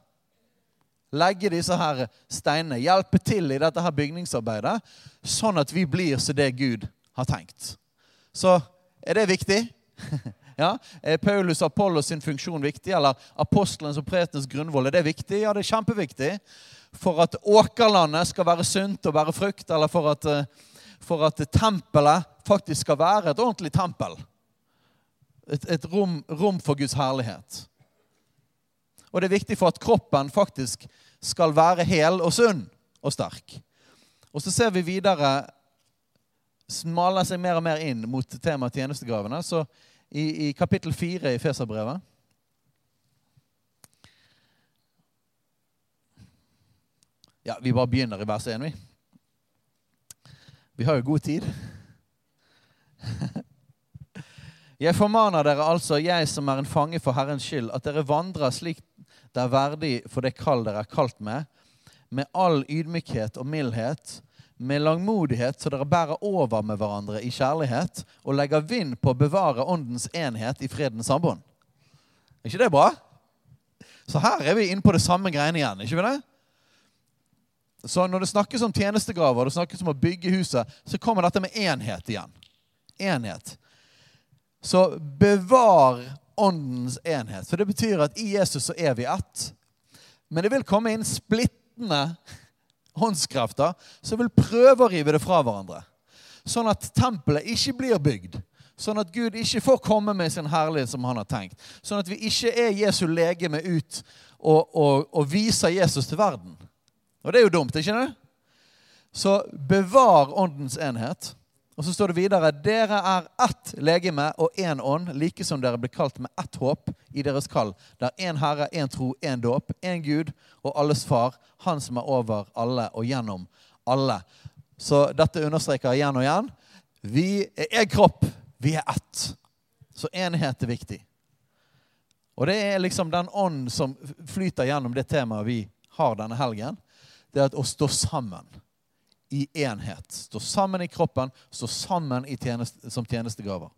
legge disse her steinene, hjelpe til i dette her bygningsarbeidet, sånn at vi blir så det Gud har tenkt. Så er det viktig? ja? Er Paulus og Apollos sin funksjon viktig? Eller apostelens og pretenes grunnvoll? Er det viktig? Ja, det er kjempeviktig. For at åkerlandet skal være sunt og bære frukt, eller for at, eh, for at tempelet faktisk skal være et ordentlig tempel. Et, et rom, rom for Guds herlighet. Og det er viktig for at kroppen faktisk skal være hel og sunn og sterk. Og så ser vi videre smaler seg mer og mer inn mot temaet tjenestegavene. Så i, i kapittel fire i Feserbrevet Ja, vi bare begynner i vers 1, vi. Vi har jo god tid. Jeg formaner dere altså, jeg som er en fange for Herrens skyld, at dere vandrer slik er verdig for det kall dere er kalt med, med all ydmykhet og mildhet, med langmodighet, så dere bærer over med hverandre i kjærlighet og legger vind på å bevare åndens enhet i fredens sambånd. Er ikke det bra? Så her er vi inne på det samme greiene igjen. ikke vi det? Så når det snakkes om tjenestegaver og det snakkes om å bygge huset, så kommer dette med enhet igjen. Enhet. Så bevar åndens enhet. For det betyr at i Jesus så er vi ett. Men det vil komme inn splittende håndskrefter som vil prøve å rive det fra hverandre. Sånn at tempelet ikke blir bygd. Sånn at Gud ikke får komme med sin herlighet som han har tenkt. Sånn at vi ikke er Jesu legeme ut og, og, og viser Jesus til verden. Og det er jo dumt, ikke det? Så bevar åndens enhet. Og så står det videre Dere er ett legeme og én ånd, like som dere ble kalt med ett håp i deres kall. Det er én Herre, én tro, én dåp, én Gud og alles Far, Han som er over alle og gjennom alle. Så dette understreker igjen og igjen. Vi er kropp. Vi er ett. Så enhet er viktig. Og det er liksom den ånd som flyter gjennom det temaet vi har denne helgen. Det er å stå sammen i enhet. Stå sammen i kroppen, stå sammen tjeneste, som tjenestegaver.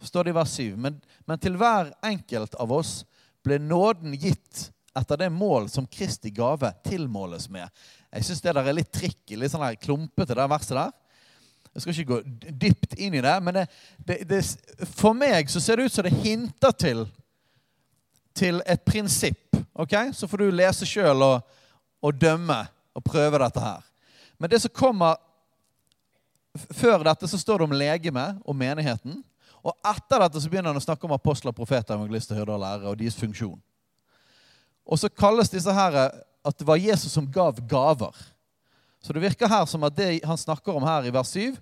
Står det i vers 7. Men, men til hver enkelt av oss ble nåden gitt etter det mål som Kristi gave tilmåles med. Jeg syns det der er litt tricky, litt sånn der klumpete, det verset der. Jeg skal ikke gå dypt inn i det, men det, det, det, for meg så ser det ut som det hinter til, til et prinsipp. ok? Så får du lese sjøl og, og dømme og prøve dette her. Men det som kommer før dette, så står det om legeme og menigheten. Og etter dette så begynner han å snakke om apostler, profeter, evangelister, hyrder og lærere og deres funksjon. Og så kalles disse her at det var Jesus som gav gaver. Så det virker her som at det han snakker om her i vers 7,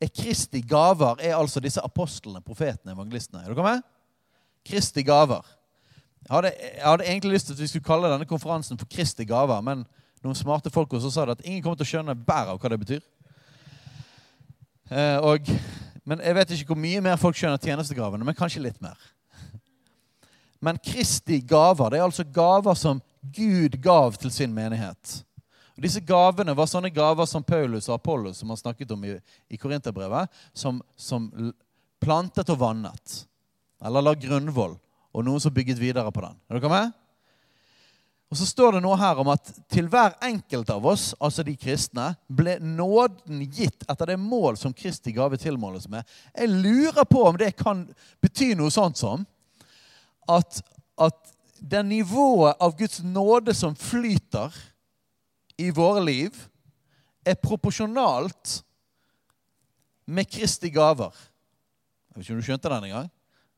er Kristi gaver, er altså disse apostlene, profetene, evangelistene. Er dere med? Kristi gaver. Jeg hadde, jeg hadde egentlig lyst til at vi skulle kalle denne konferansen for Kristi gaver, men noen smarte folk og så sa det at ingen kommer til å skjønne bæret av hva det betyr. Eh, og, men Jeg vet ikke hvor mye mer folk skjønner tjenestegavene, men kanskje litt mer. Men Kristi gaver det er altså gaver som Gud gav til sin menighet. Og Disse gavene var sånne gaver som Paulus og Apollos som han snakket om i, i Korinterbrevet, som, som plantet og vannet. Eller la grunnvoll. Og noen som bygget videre på den. Er dere med? Og så står det noe her om at til hver enkelt av oss, altså de kristne, ble nåden gitt etter det mål som Kristi gave tilmåles med. Jeg lurer på om det kan bety noe sånt som at, at det nivået av Guds nåde som flyter i våre liv, er proporsjonalt med Kristi gaver. Jeg vet ikke om du skjønte den engang.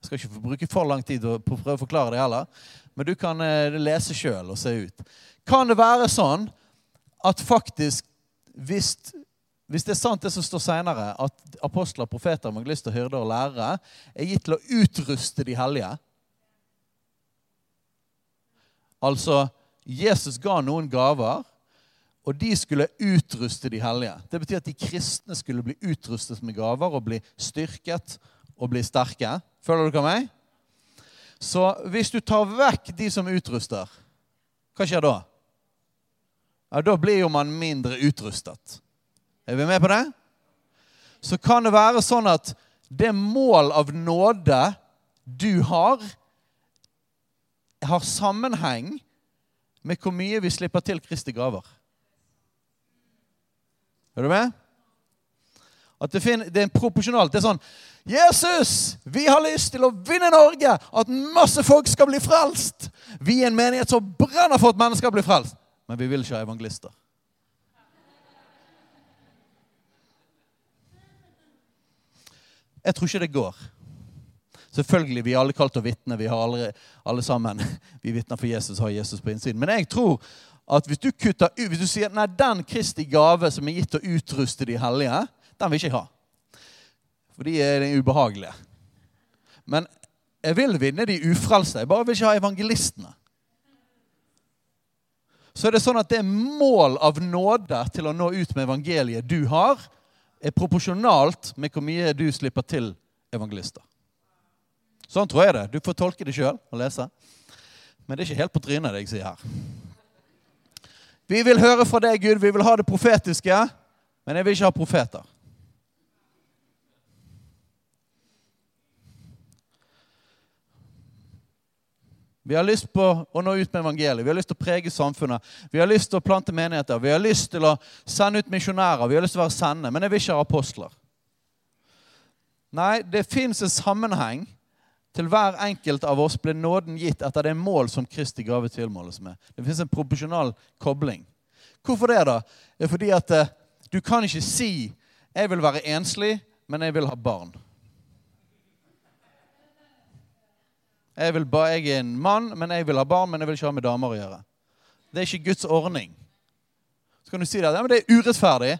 Jeg skal ikke bruke for lang tid på å prøve å forklare det heller men du kan eh, lese sjøl og se ut. Kan det være sånn at faktisk, hvis, hvis det er sant det som står seinere, at apostler, profeter, evangelister, hyrder og lærere er gitt til å utruste de hellige Altså, Jesus ga noen gaver, og de skulle utruste de hellige. Det betyr at de kristne skulle bli utrustet med gaver og bli styrket og bli sterke. Føler dere meg? Så hvis du tar vekk de som utruster, hva skjer da? Ja, Da blir jo man mindre utrustet. Er vi med på det? Så kan det være sånn at det mål av nåde du har, har sammenheng med hvor mye vi slipper til Kristi gaver. Er du med? At det, finner, det er proporsjonalt. Det er sånn Jesus, vi har lyst til å vinne Norge! At masse folk skal bli frelst! Vi er en menighet som brenner for at mennesker skal bli frelst. Men vi vil ikke ha evangelister. Jeg tror ikke det går. Selvfølgelig, Vi er alle kalt til å vitne. Vi har alle, alle sammen vi vitner for Jesus, har Jesus på innsiden. Men jeg tror at hvis du kutter ut, hvis du sier nei, den Kristi gave som er gitt til å utruste de hellige, den vil ikke jeg ha. For de er ubehagelige. Men jeg vil vinne de ufrelste. Jeg bare vil ikke ha evangelistene. Så er det sånn at det mål av nåde til å nå ut med evangeliet du har, er proporsjonalt med hvor mye du slipper til evangelister. Sånn tror jeg det. Du får tolke det sjøl og lese. Men det er ikke helt på trynet, det jeg sier her. Vi vil høre fra deg, Gud. Vi vil ha det profetiske, men jeg vil ikke ha profeter. Vi har lyst på å nå ut med evangeliet. Vi har lyst til å prege samfunnet. Vi har lyst til å plante menigheter. Vi har lyst til å sende ut misjonærer. Vi har lyst til å være sende, men jeg vil ikke ha apostler. Nei, det fins en sammenheng. Til hver enkelt av oss ble nåden gitt etter det mål som Kristi gave tilmåles med. Det fins en proporsjonal kobling. Hvorfor det, da? Det er fordi at eh, du kan ikke si 'jeg vil være enslig, men jeg vil ha barn'. Jeg, ba, jeg er en mann, men jeg vil ha barn, men jeg vil ikke ha med damer å gjøre. Det er ikke Guds ordning. Så kan du si det, ja, men det er urettferdig.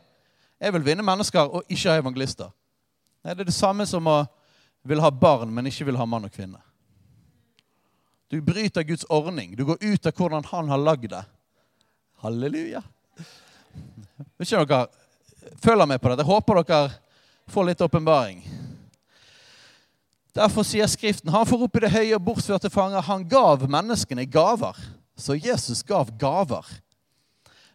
Jeg vil vinne mennesker og ikke ha evangelister. Nei, Det er det samme som å vil ha barn, men ikke vil ha mann og kvinne. Du bryter Guds ordning. Du går ut av hvordan han har lagd det. Halleluja. Vet ikke dere følger med på dette? Jeg håper dere får litt åpenbaring. Derfor sier Skriften han får opp i det høye og bortførte fanger. Han gav menneskene gaver. Så Jesus gav gaver.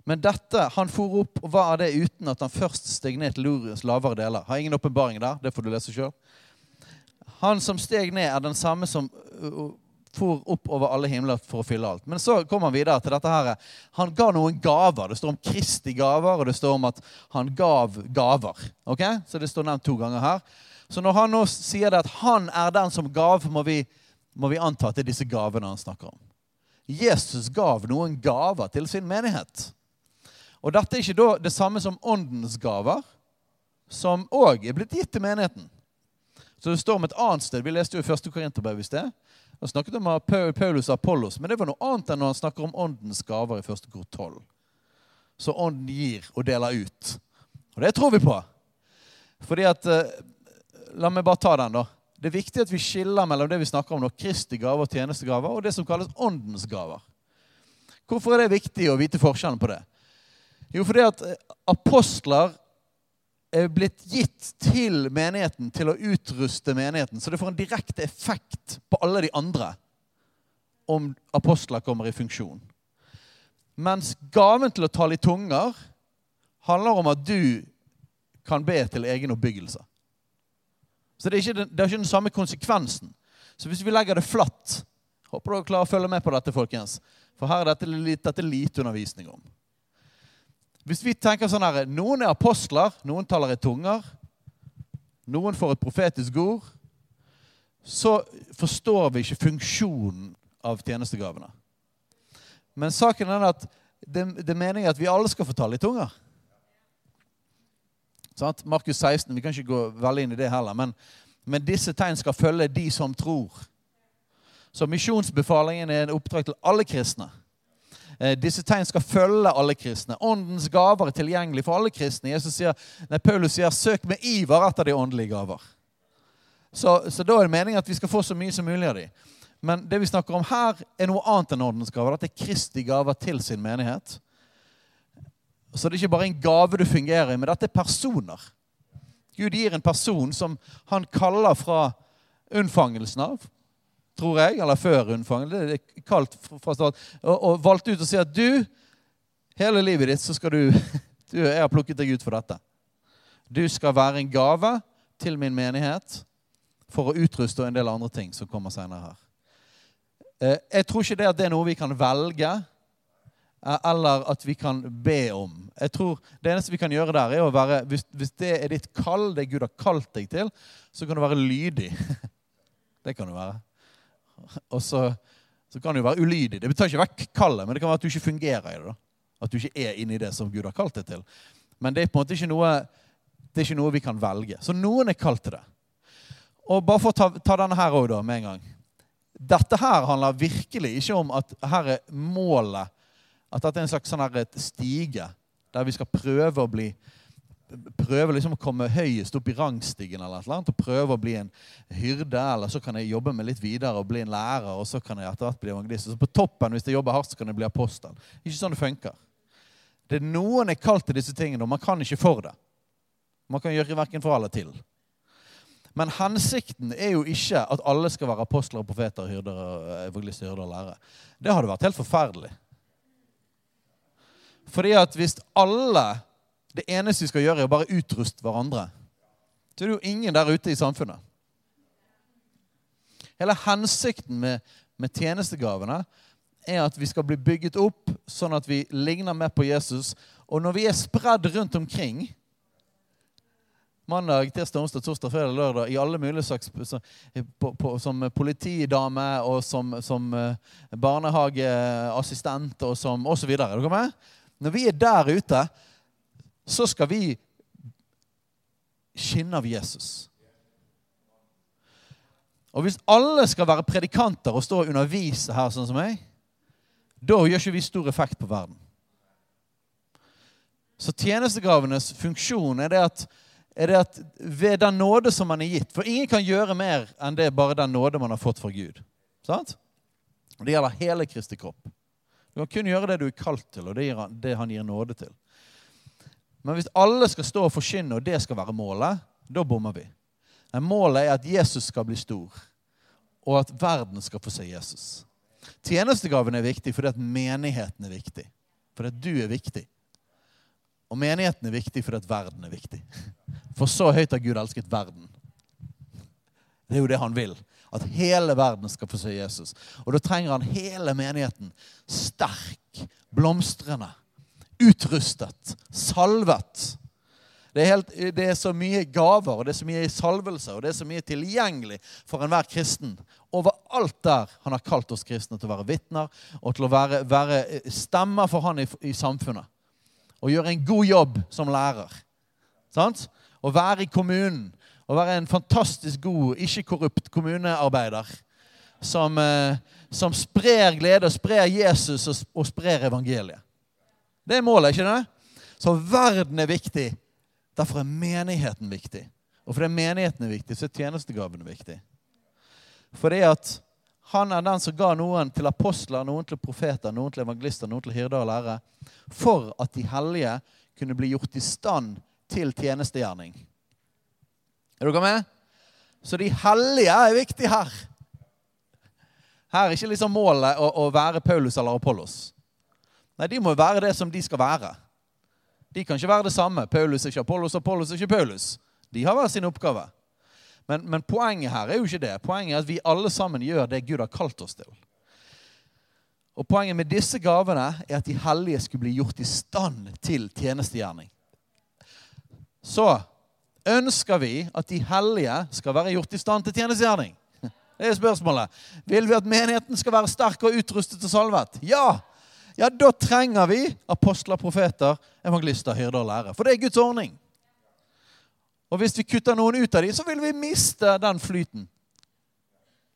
Men dette, han for opp, og hva er det uten at han først steg ned til Lurius lavere deler? Har ingen åpenbaring der. Det får du lese sjøl. Han som steg ned, er den samme som for opp over alle himler for å fylle alt. Men så kommer han videre til dette her. Han ga noen gaver. Det står om Kristi gaver, og det står om at han gav gaver. Ok? Så det står nevnt to ganger her. Så når han nå sier det at han er den som gav, må vi, må vi anta at det er disse gavene han snakker om. Jesus gav noen gaver til sin menighet. Og dette er ikke da det samme som åndens gaver, som òg er blitt gitt til menigheten. Så det står om et annet sted. Vi leste jo i 1. Korinterbrev i sted. Da snakket om Paulus og Apollos, men det var noe annet enn når han snakker om åndens gaver i 1. kor 12. Så ånden gir og deler ut. Og det tror vi på. Fordi at eh, La meg bare ta den, da. Det er viktig at vi skiller mellom det vi snakker om nå, Kristi gaver og tjenestegaver, og det som kalles åndens gaver. Hvorfor er det viktig å vite forskjellen på det? Jo, fordi at eh, apostler er blitt gitt til menigheten til å utruste menigheten. Så det får en direkte effekt på alle de andre om apostler kommer i funksjon. Mens gaven til å tale i tunger handler om at du kan be til egen oppbyggelse. Så det er, den, det er, ikke den, samme konsekvensen. Så hvis vi legger det flatt Håper dere klarer å følge med på dette, folkens. For her er dette, dette lite undervisning om. Hvis vi tenker sånn her Noen er apostler, noen taler i tunger. Noen får et profetisk ord. Så forstår vi ikke funksjonen av tjenestegavene. Men saken er at det, det er meningen at vi alle skal få tale i tunger. Sant? Markus 16. Vi kan ikke gå veldig inn i det heller. Men, men disse tegn skal følge de som tror. Så misjonsbefalingen er en oppdrag til alle kristne. Eh, disse tegn skal følge alle kristne. Åndens gaver er tilgjengelig for alle kristne. Sier, nei, Paulus sier 'søk med iver etter de åndelige gaver'. Så, så, da er det meningen at vi skal få så mye som mulig av dem. Men det vi snakker om her, er noe annet enn åndens gaver. Dette er Kristi gaver til sin menighet. Så det er ikke bare en gave du fungerer i, men dette er personer. Gud gir en person som han kaller fra unnfangelsen av, tror jeg, eller før unnfangelsen. Det er kalt fra start. Og, og valgte ut å si at du, hele livet ditt, så skal du, du Jeg har plukket deg ut for dette. Du skal være en gave til min menighet for å utruste og en del andre ting som kommer senere her. Eh, jeg tror ikke det det er noe vi kan velge eller at vi kan be om. Jeg tror Det eneste vi kan gjøre der, er å være Hvis, hvis det er ditt kall, det Gud har kalt deg til, så kan du være lydig. Det kan du være. Og så, så kan du være ulydig. Det betyr ikke vekk kallet, men det kan være at du ikke fungerer i det. da. At du ikke er inne i det som Gud har kalt deg til. Men det er på en måte ikke noe, det er ikke noe vi kan velge. Så noen er kalt til det. Og bare for å ta, ta denne her òg, med en gang. Dette her handler virkelig ikke om at her er målet at dette er en slags sånn stige der vi skal prøve å bli prøve liksom å komme høyest opp i rangstigen eller annet, og prøve å bli en hyrde, eller så kan jeg jobbe meg litt videre og bli en lærer, og så kan jeg etter hvert bli evangelist. Og så på toppen, hvis jeg jobber hardt, så kan jeg bli apostel. Ikke sånn det funker. Det er Noen er kalt til disse tingene, og man kan ikke for det. Man kan gjøre verken for eller til. Men hensikten er jo ikke at alle skal være apostler, profeter, hyrder, evangelister, hyrder og lærere. Det hadde vært helt forferdelig. Fordi at hvis alle Det eneste vi skal gjøre, er å bare utruste hverandre, så er det jo ingen der ute i samfunnet. Hele hensikten med, med tjenestegavene er at vi skal bli bygget opp sånn at vi ligner mer på Jesus. Og når vi er spredd rundt omkring mandag, tirsdag, onsdag, torsdag, fredag, lørdag i alle mulige slags på, på, Som politidame og som, som eh, barnehageassistent og som osv. Er dere med? Når vi er der ute, så skal vi skinne av Jesus. Og hvis alle skal være predikanter og stå og undervise her, sånn som meg, da gjør ikke vi stor effekt på verden. Så tjenestegavenes funksjon er det at er det at ved den nåde som man er gitt For ingen kan gjøre mer enn det bare den nåde man har fått fra Gud. Sant? Det gjelder hele Kristi kropp. Du kan kun gjøre det du er kalt til, og det, han, det han gir nåde til. Men hvis alle skal stå og forkynne, og det skal være målet, da bommer vi. Men målet er at Jesus skal bli stor, og at verden skal få se Jesus. Tjenestegaven er viktig fordi at menigheten er viktig. Fordi at du er viktig. Og menigheten er viktig fordi at verden er viktig. For så høyt har Gud elsket verden. Det er jo det han vil. At hele verden skal få se Jesus. Og da trenger han hele menigheten sterk, blomstrende, utrustet, salvet. Det er, helt, det er, så mye gaver, og det er så mye salvelse, og det er så mye tilgjengelig for enhver kristen. Overalt der han har kalt oss kristne til å være vitner og til å være, være stemmer for han i, i samfunnet og gjøre en god jobb som lærer. Sant? Å være i kommunen og være en fantastisk god, ikke korrupt kommunearbeider. Som, eh, som sprer glede, og sprer Jesus og sprer evangeliet. Det er målet, ikke det? Så verden er viktig. Derfor er menigheten viktig. Og fordi menigheten er viktig, så er tjenestegaven viktig. Fordi at han er den som ga noen til apostler, noen til profeter, noen til evangelister, noen til hyrder og lærere, for at de hellige kunne bli gjort i stand til tjenestegjerning. Er dere med? Så de hellige er viktige her. Her er ikke liksom målet å, å være Paulus eller Apollos. Nei, de må være det som de skal være. De kan ikke være det samme. Paulus er ikke Apollos, Apollos er ikke Paulus. De har hver sin oppgave. Men, men, poenget her er jo ikke det. Poenget er at vi alle sammen gjør det Gud har kalt oss til. Og Poenget med disse gavene er at de hellige skulle bli gjort i stand til tjenestegjerning. Så ønsker vi at de hellige skal være gjort i stand til tjenestegjerning. Det er spørsmålet. Vil vi at menigheten skal være sterk og utrustet og salvet? Ja! Ja, Da trenger vi apostler, profeter, evangelister, hyrder og lærere. For det er Guds ordning. Og hvis vi kutter noen ut av dem, så vil vi miste den flyten.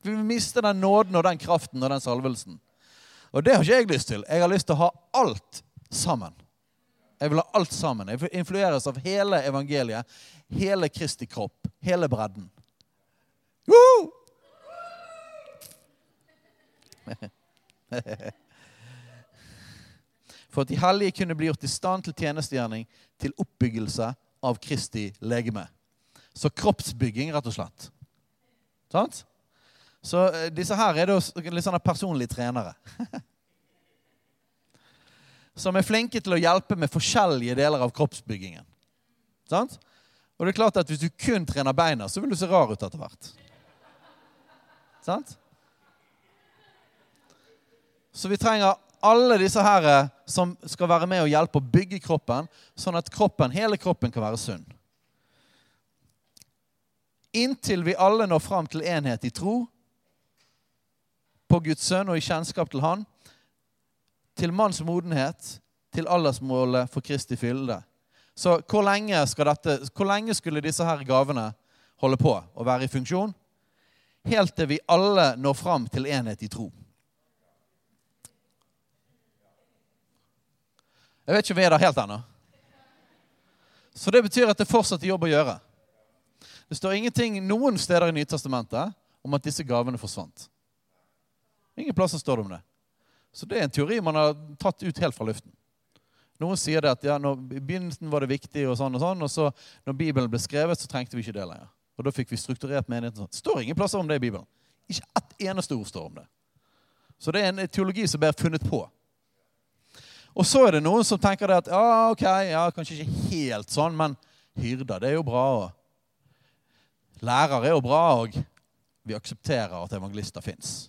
Vi vil miste den nåden og den kraften og den salvelsen. Og det har ikke jeg lyst til. Jeg har lyst til å ha alt sammen. Jeg vil ha alt sammen. Jeg influeres av hele evangeliet, hele Kristi kropp, hele bredden. Woo! For at de hellige kunne bli gjort i stand til tjenestegjerning, til oppbyggelse av Kristi legeme. Så kroppsbygging, rett og slett. Sant? Så eh, disse her er da litt sånne personlige trenere. Som er flinke til å hjelpe med forskjellige deler av kroppsbyggingen. Sant? Og det er klart at Hvis du kun trener beina, så vil du se rar ut etter hvert. Sant? Så vi trenger alle disse her eh, som skal være med og hjelpe å bygge kroppen, sånn at kroppen, hele kroppen kan være sunn. Inntil vi alle når fram til enhet i tro på Guds sønn og i kjennskap til Han, til manns modenhet, til aldersmålet for Kristi fylde. Så hvor lenge, dette, hvor lenge skulle disse her gavene holde på å være i funksjon? Helt til vi alle når fram til enhet i tro. Jeg vet ikke om vi er der helt ennå. Så det betyr at det fortsatt er jobb å gjøre. Det står ingenting noen steder i Nytestamentet om at disse gavene forsvant. Ingen plasser står det om det. Så det er en teori man har tatt ut helt fra luften. Noen sier det at ja, når, i begynnelsen var det viktig, og sånn og sånn, og så når Bibelen ble skrevet, så trengte vi ikke det lenger. Og da fikk vi strukturert menigheten sånn. Det står ingen plasser om det i Bibelen. Ikke ett eneste ord står om det. Så det er en teologi som blir funnet på. Og så er det noen som tenker det at ja, ok, ja, kanskje ikke helt sånn, men hyrder, det er jo bra. Og lærer er jo bra, og vi aksepterer at evangelister fins.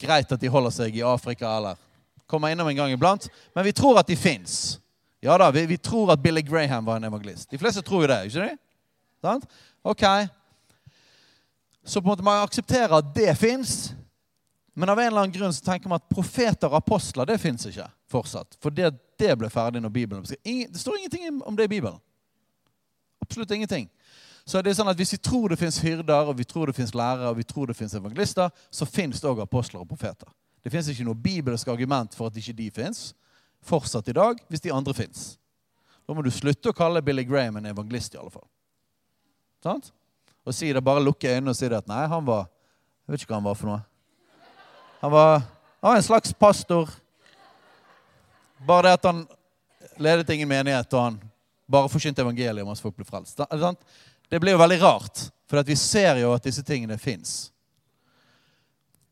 Greit at de holder seg i Afrika eller kommer innom en gang iblant, men vi tror at de fins. Ja da, vi, vi, tror at Billy Graham var en evangelist. De fleste tror jo det, ikke de? Sant? Ok. Så på en måte man aksepterer at det fins, men av en eller annen grunn så tenker man at profeter og apostler det fins ikke fortsatt. For det, det, ble ferdig når Bibelen ble Det står ingenting om det i Bibelen. Absolutt ingenting. Så det er sånn at Hvis vi tror det fins hyrder, og vi tror det fins lærere og vi tror det fins evangelister, så fins det òg apostler og profeter. Det fins ikke noe bibelsk argument for at ikke de fins fortsatt i dag, hvis de andre fins. Da må du slutte å kalle Billy Graham en evangelist, i alle fall. Sant? Og si det, bare lukke øynene og si det at nei, han var Jeg vet ikke hva han var for noe. Han var, han var en slags pastor. Bare det at han ledet ingen menighet, og han bare forkynte evangeliet om at folk ble frelst. Det blir jo veldig rart, for vi ser jo at disse tingene fins.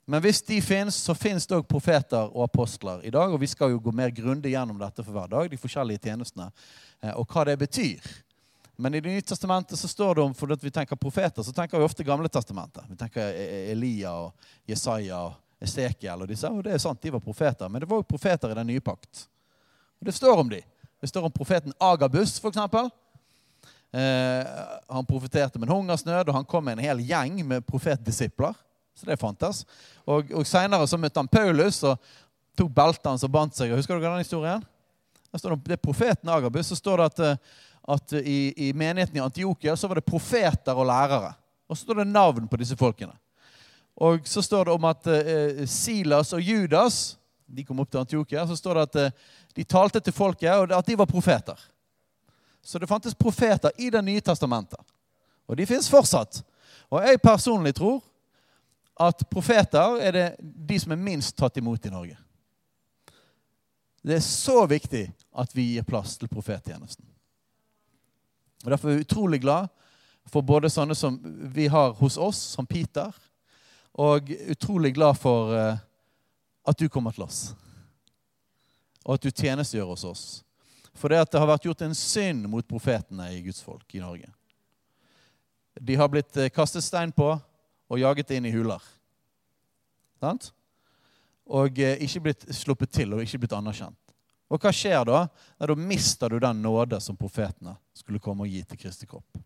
Men hvis de fins, så fins det òg profeter og apostler i dag. Og vi skal jo gå mer grundig gjennom dette for hver dag, de forskjellige tjenestene, eh, og hva det betyr. Men i Det nye testamentet så står det om for at vi tenker profeter, så tenker vi ofte Gamle testamentet. Vi tenker e- e- Elia og Jesaja og Esekiel og disse. Og det er sant, de var profeter. Men det var jo profeter i den nye pakt. Og det står om de. Det står om profeten Agabus, f.eks. Eh, han profeterte med en hungersnød, og han kom med en hel gjeng med profetdisipler. Så det fantes. Og, og Seinere møtte han Paulus og tok beltet hans og bandt seg. Husker du den historien? Det, det er profeten Agabus. Så står det at, eh, at i, i, menigheten i Antiokia så var det profeter og lærere. Og så står det navn på disse folkene. Og så står det om at eh, Silas og Judas de kom opp til Antiokia. Så står det at eh, de talte til folket, og at de var profeter. Så det fantes profeter i Det nye testamentet. Og de fins fortsatt. Og jeg personlig tror at profeter er det de som er minst tatt imot i Norge. Det er så viktig at vi gir plass til profettjenesten. Og Derfor er vi utrolig glad for både sånne som vi har hos oss, som Peter, og utrolig glad for uh, at du kommer til oss. Og at du tjenestegjør hos oss. For det at det har vært gjort en synd mot profetene i Guds folk i Norge. De har blitt eh, kastet stein på og jaget det inn i huler. Sant? Og eh, ikke blitt sluppet til og ikke blitt anerkjent. Og hva skjer da? Nei, da mister du den nåde som profetene skulle komme og gi til Kristi kropp.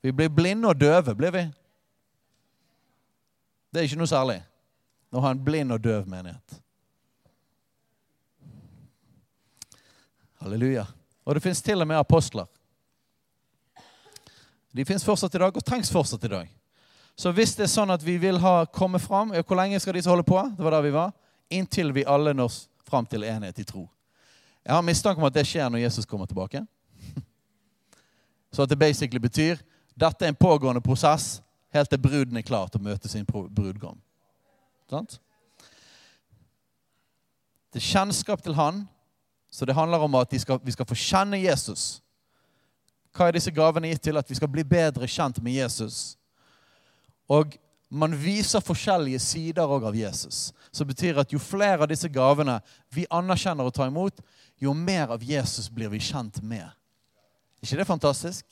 Vi blir blinde og døve, blir vi. Det er ikke noe særlig å ha en blind og døv menighet. Halleluja. Og det fins til og med apostler. De fins fortsatt i dag og trengs fortsatt i dag. Så hvis det er sånn at vi vil ha komme fram Hvor lenge skal disse holde på? Det var der vi var. Inntil vi alle når fram til enhet i tro. Jeg har mistanke om at det skjer når Jesus kommer tilbake. Så at det basically betyr dette er en pågående prosess helt til bruden er klar til å møte sin brudgom. Sant? Det er kjennskap til Han så det handler om at skal, vi skal få kjenne Jesus. Hva er disse gavene gitt til? At vi skal bli bedre kjent med Jesus. Og man viser forskjellige sider av Jesus. Som betyr at jo flere av disse gavene vi anerkjenner og tar imot, jo mer av Jesus blir vi kjent med. Er ikke det fantastisk?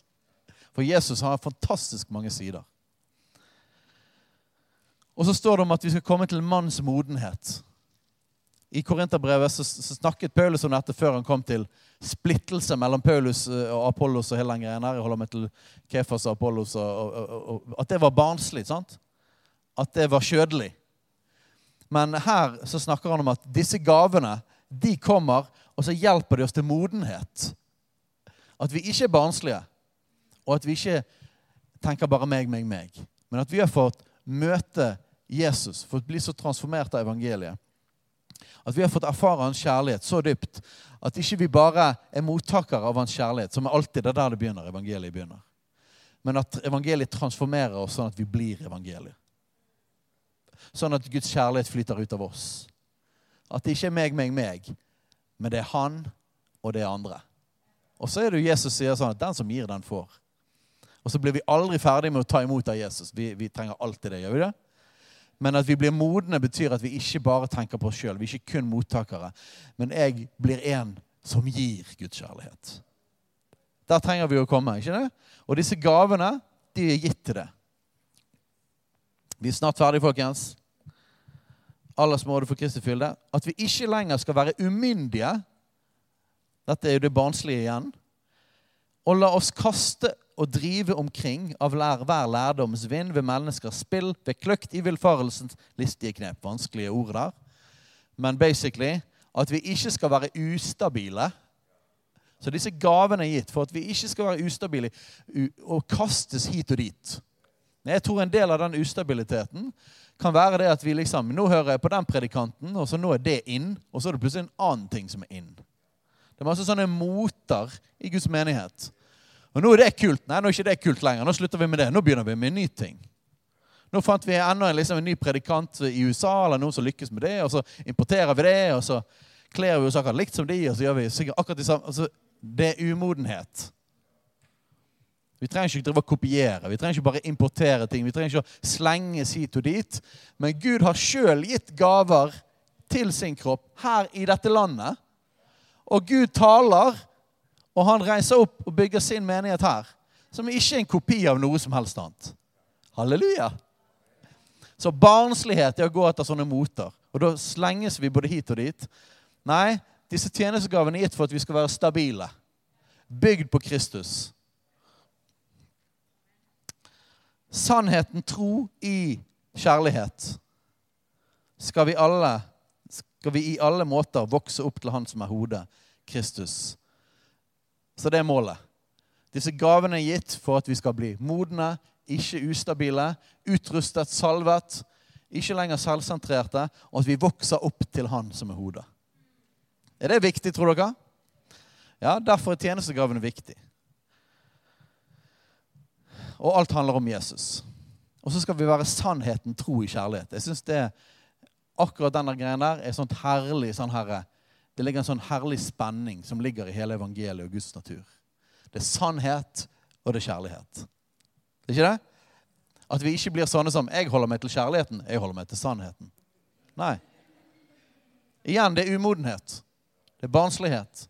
For Jesus har fantastisk mange sider. Og så står det om at vi skal komme til manns modenhet. I Korinterbrevet snakket Paulus om dette før han kom til splittelse mellom Paulus eh, og Apollos. og hele den greien her. Jeg holder meg til Kefas og Apollos. Og, og, og, at det var barnslig. sant? At det var kjødelig. Men her så snakker han om at disse gavene de kommer, og så hjelper de oss til modenhet. At vi ikke er barnslige, og at vi ikke tenker bare meg, meg, meg. Men at vi har fått møte Jesus, fått bli så transformert av evangeliet at vi har fått erfare hans kjærlighet så dypt at ikke vi bare er mottakere av hans kjærlighet, som er alltid det der det begynner, evangeliet begynner. Men at evangeliet transformerer oss sånn at vi blir evangeliet. Sånn at Guds kjærlighet flyter ut av oss. At det ikke er meg, meg, meg, men det er han, og det er andre. Og så er det jo Jesus sier sånn at den som gir, den får. Og så blir vi aldri ferdig med å ta imot av Jesus. Vi, vi trenger alltid det. gjør vi det? Men at vi blir modne, betyr at vi ikke bare tenker på oss sjøl. Vi er ikke kun mottakere. Men jeg blir en som gir Guds kjærlighet. Der trenger vi å komme. ikke det? Og disse gavene, de er gitt til det. Vi er snart ferdige, folkens. Aller små du får Kristi fylde. At vi ikke lenger skal være umyndige. Dette er jo det barnslige igjen. Og la oss kaste og drive omkring av lær, hver lærdoms vind ved menneskers spill, ved kløkt i villfarelsens listige knep. Vanskelige ord der. Men basically at vi ikke skal være ustabile. Så disse gavene er gitt for at vi ikke skal være ustabile og kastes hit og dit. Jeg tror en del av den ustabiliteten kan være det at vi liksom Nå hører jeg på den predikanten, og så nå er det inn. Og så er det plutselig en annen ting som er inn. Det er masse sånne moter i Guds menighet. Og nå er det kult. Nei, nå er ikke det kult lenger. Nå slutter vi med det. Nå begynner vi med en ny ting. Nå fant vi enda liksom, en ny predikant i USA eller noen som lykkes med det, og så importerer vi det, og så kler vi oss akkurat likt som de, og så gjør vi sikkert akkurat det samme. Altså, det er umodenhet. Vi trenger ikke drive og kopiere, vi trenger ikke bare importere ting. Vi trenger ikke å slenge hit og dit. Men Gud har sjøl gitt gaver til sin kropp her i dette landet. Og Gud taler, og han reiser opp og bygger sin menighet her. Som ikke er en kopi av noe som helst annet. Halleluja. Så barnslighet er å gå etter sånne moter. Og da slenges vi både hit og dit. Nei, disse tjenestegavene er gitt for at vi skal være stabile. Bygd på Kristus. Sannheten, tro i kjærlighet. Skal vi, alle, skal vi i alle måter vokse opp til Han som er hodet, Kristus. Så det er målet. Disse gavene er gitt for at vi skal bli modne, ikke ustabile, utrustet, salvet, ikke lenger selvsentrerte, og at vi vokser opp til Han som er hodet. Er det viktig, tror dere? Ja, derfor er tjenestegavene viktig. Og alt handler om Jesus. Og så skal vi være sannheten tro i kjærlighet. Jeg synes det Akkurat denne greien der er sånt herlig sånn herre, Det ligger en sånn herlig spenning som ligger i hele evangeliet og Guds natur. Det er sannhet, og det er kjærlighet. Det er ikke det? At vi ikke blir sånne som 'jeg holder meg til kjærligheten', 'jeg holder meg til sannheten'. Nei. Igjen, det er umodenhet. Det er barnslighet.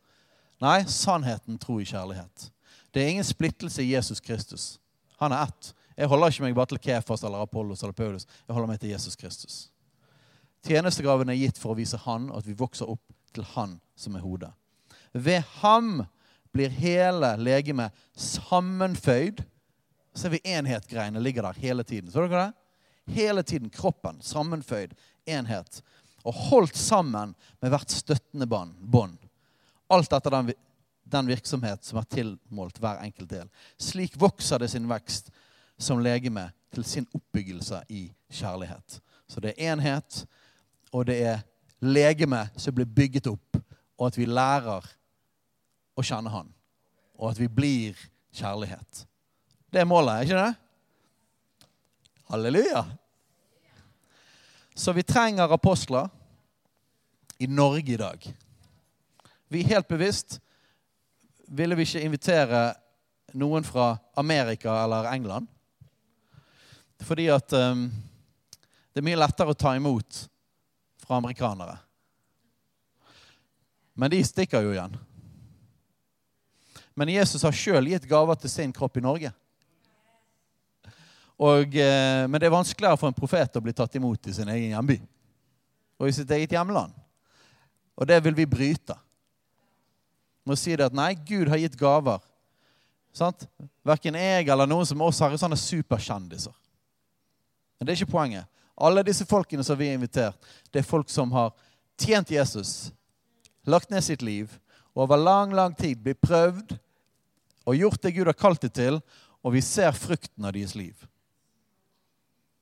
Nei, sannheten tror i kjærlighet. Det er ingen splittelse i Jesus Kristus. Han er ett. Jeg holder ikke meg bare til Kefas eller Apollos eller Paulus. Jeg holder meg til Jesus Kristus. Tjenestegraven er gitt for å vise Han, at vi vokser opp til Han som er hodet. Ved ham blir hele legemet sammenføyd ser vi enhet-greiene ligger der hele tiden. Så dere det? Hele tiden. Kroppen sammenføyd. Enhet. Og holdt sammen med hvert støttende bånd. Alt etter den, den virksomhet som er tilmålt hver enkelt del. Slik vokser det sin vekst som legeme til sin oppbyggelse i kjærlighet. Så det er enhet, og det er legeme som blir bygget opp, og at vi lærer å kjenne Han. Og at vi blir kjærlighet. Det er målet, ikke det? Halleluja. Så vi trenger apostler i Norge i dag. Vi helt bevisst ville vi ikke invitere noen fra Amerika eller England. Fordi at um, det er mye lettere å ta imot fra amerikanere. Men de stikker jo igjen. Men Jesus har sjøl gitt gaver til sin kropp i Norge. Og, eh, men det er vanskeligere for en profet å bli tatt imot i sin egen hjemby og i sitt eget hjemland. Og det vil vi bryte. Må si det at nei, Gud har gitt gaver. Sant? Verken jeg eller noen som oss har sånne superkjendiser. Men det er ikke poenget. Alle disse folkene som vi har invitert, det er folk som har tjent Jesus, lagt ned sitt liv og over lang, lang tid blitt prøvd og gjort det Gud har kalt dem til, og vi ser frukten av deres liv.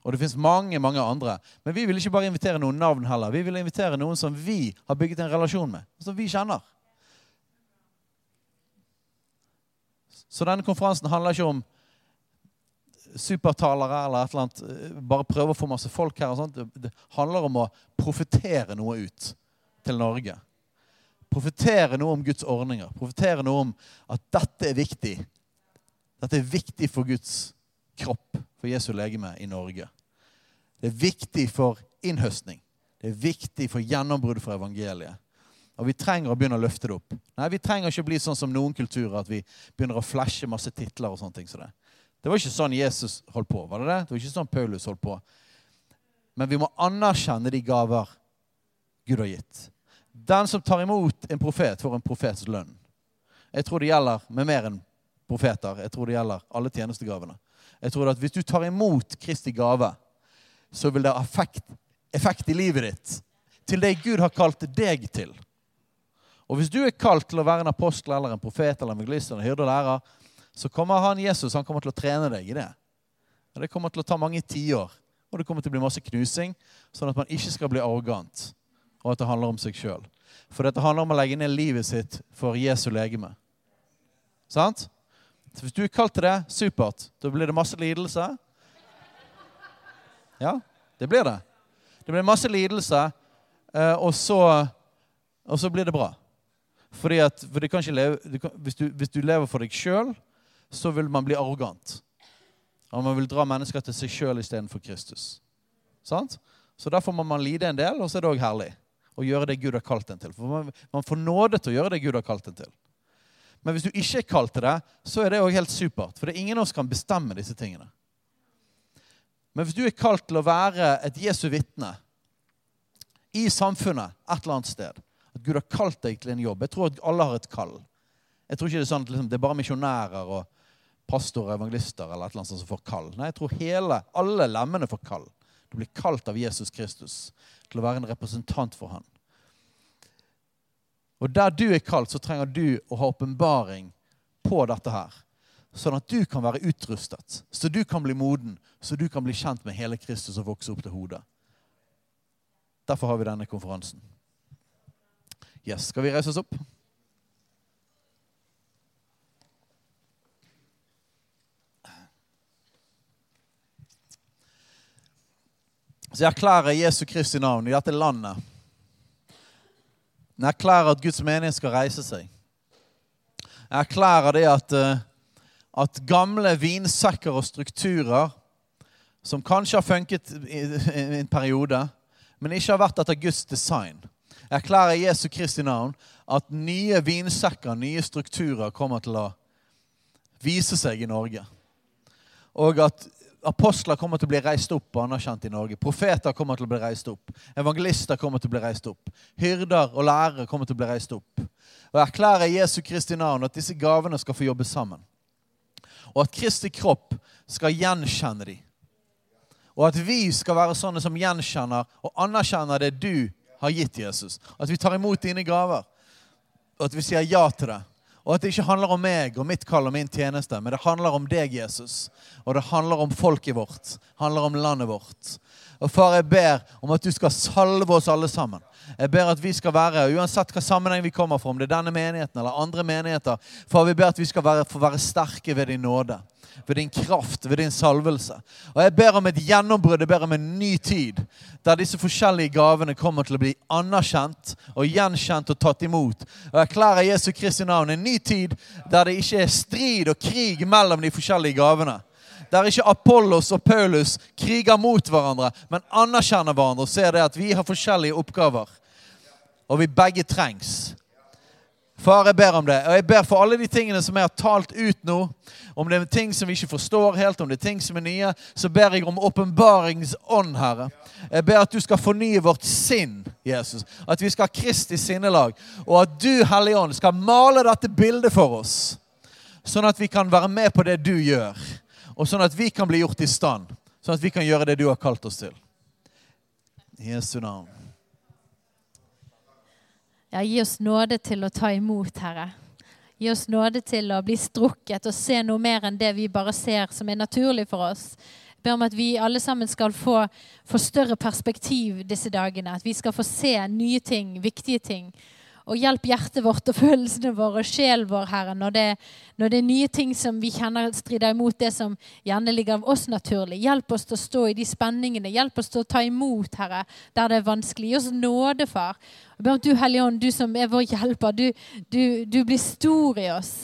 Og det fins mange mange andre. Men vi vil ikke bare invitere noen navn heller. Vi vil invitere noen som vi har bygget en relasjon med. Som vi kjenner. Så denne konferansen handler ikke om supertalere eller et eller annet. Eh, bare prøve å få masse folk her. og sånt. Det handler om å profetere noe ut til Norge. Profetere noe om Guds ordninger. Profetere noe om at dette er viktig. Dette er viktig for Guds kropp, for Jesu legeme i Norge. Det er viktig for innhøstning. Det er viktig for gjennombrudd for evangeliet. Og vi trenger å begynne å løfte det opp. Nei, Vi trenger ikke å bli sånn som noen kulturer, at vi begynner å flashe masse titler. og sånne ting som det. Det var ikke sånn Jesus holdt på. var Det det? Det var ikke sånn Paulus holdt på. Men vi må anerkjenne de gaver Gud har gitt. Den som tar imot en profet, får en profets lønn. Jeg tror det gjelder med mer enn profeter. Jeg tror det gjelder alle tjenestegavene. Jeg tror at Hvis du tar imot Kristi gave, så vil det ha effekt, effekt, i livet ditt. Til det Gud har kalt deg til. Og hvis du er kalt til å være en apostel eller en profet eller en evangelist eller en hyrde og lærer, så kommer han Jesus han kommer til å trene deg i det. Og Det kommer til å ta mange tiår, og det kommer til å bli masse knusing, sånn at man ikke skal bli arrogant, og at det handler om seg sjøl. For dette handler om å legge ned livet sitt for Jesu legeme. Sant? Så hvis du er kalt til det, supert. Da blir det masse lidelse. Ja, det blir det. Det blir masse lidelse, eh, og så, og så blir det bra. Fordi at, for du kan ikke leve, du kan, hvis, du, hvis du lever for deg sjøl, så vil man bli arrogant. Og man vil dra mennesker til seg sjøl istedenfor Kristus. Sant? Så derfor må man lide en del, og så er det òg herlig å gjøre det Gud har kalt en til. For man, man får nåde til å gjøre det Gud har kalt en til. Men hvis du ikke er kalt til det, så er det òg helt supert. For det er ingen av oss kan bestemme disse tingene. Men hvis du er kalt til å være et Jesu vitne i samfunnet et eller annet sted At Gud har kalt deg til en jobb Jeg tror at alle har et kall. Jeg tror ikke det er sånn at liksom, det er bare misjonærer og pastorer evangelister eller et eller annet som får kall. Nei, jeg tror hele, alle lemmene får kall. Du blir kalt av Jesus Kristus til å være en representant for han. Og der du er kalt, så trenger du å ha åpenbaring på dette her. Sånn at du kan være utrustet, så du kan bli moden, så du kan bli kjent med hele Kristus og vokse opp til hodet. Derfor har vi denne konferansen. Yes, Skal vi reise oss opp? Så jeg erklærer Jesu Kristi navn i dette landet. Jeg erklærer at Guds menighet skal reise seg. Jeg erklærer det at, eh, at gamle vinsekker og strukturer som kanskje har funket i en periode, men ikke har vært etter Guds design. Jeg erklærer Jesu Kristi navn at nye vinsekker, nye strukturer, kommer til å vise seg i Norge. Og at apostler kommer til å bli reist opp og anerkjent i Norge. Profeter kommer til å bli reist opp. Evangelister kommer til å bli reist opp. Hyrder og lærere kommer til å bli reist opp. Og jeg erklærer Jesu Kristi navn at disse gavene skal få jobbe sammen. Og at Kristi kropp skal gjenkjenne dem. Og at vi skal være sånne som gjenkjenner og anerkjenner det du har gitt Jesus. At vi tar imot dine gaver. Og at vi sier ja til det. Og at det ikke handler om meg og mitt kall og min tjeneste, men det handler om deg, Jesus. Og det handler om folket vårt. Det handler om landet vårt. Og far, jeg ber om at du skal salve oss alle sammen. Jeg ber at vi skal være, uansett hva sammenheng vi kommer fra, om det er denne menigheten eller andre menigheter, far, vi ber at vi skal være, få være sterke ved din nåde ved din kraft, ved din salvelse. Og Jeg ber om et gjennombrudd, jeg ber om en ny tid, der disse forskjellige gavene kommer til å bli anerkjent og gjenkjent og tatt imot. Og Jeg erklærer Jesu Kristi navn en ny tid der det ikke er strid og krig mellom de forskjellige gavene. Der ikke Apollos og Paulus kriger mot hverandre, men anerkjenner hverandre og ser det at vi har forskjellige oppgaver. Og vi begge trengs. Far, jeg ber om det. Og jeg ber for alle de tingene som jeg har talt ut nå. Om det er ting som vi ikke forstår helt, om det er ting som er nye, så ber jeg om åpenbaringsånd, Herre. Jeg ber at du skal fornye vårt sinn, Jesus. At vi skal ha Kristi sinnelag. Og at du, Hellige Ånd, skal male dette bildet for oss. Sånn at vi kan være med på det du gjør. Og sånn at vi kan bli gjort i stand. Sånn at vi kan gjøre det du har kalt oss til. Jesu navn. Ja, gi oss nåde til å ta imot, Herre. Gi oss nåde til å bli strukket og se noe mer enn det vi bare ser som er naturlig for oss. Jeg ber om at vi alle sammen skal få, få større perspektiv disse dagene. At vi skal få se nye ting, viktige ting. Og hjelp hjertet vårt og følelsene våre og sjelen vår, Herre, når det, når det, er nye ting som vi kjenner strider imot det som gjerne ligger av oss naturlig. Hjelp oss til å stå i de spenningene. Hjelp oss til å ta imot, Herre, der det er vanskelig. Gi oss nåde, far. Jeg ber om du, Hellige Ånd, du som er vår hjelper, du, du, du blir stor i oss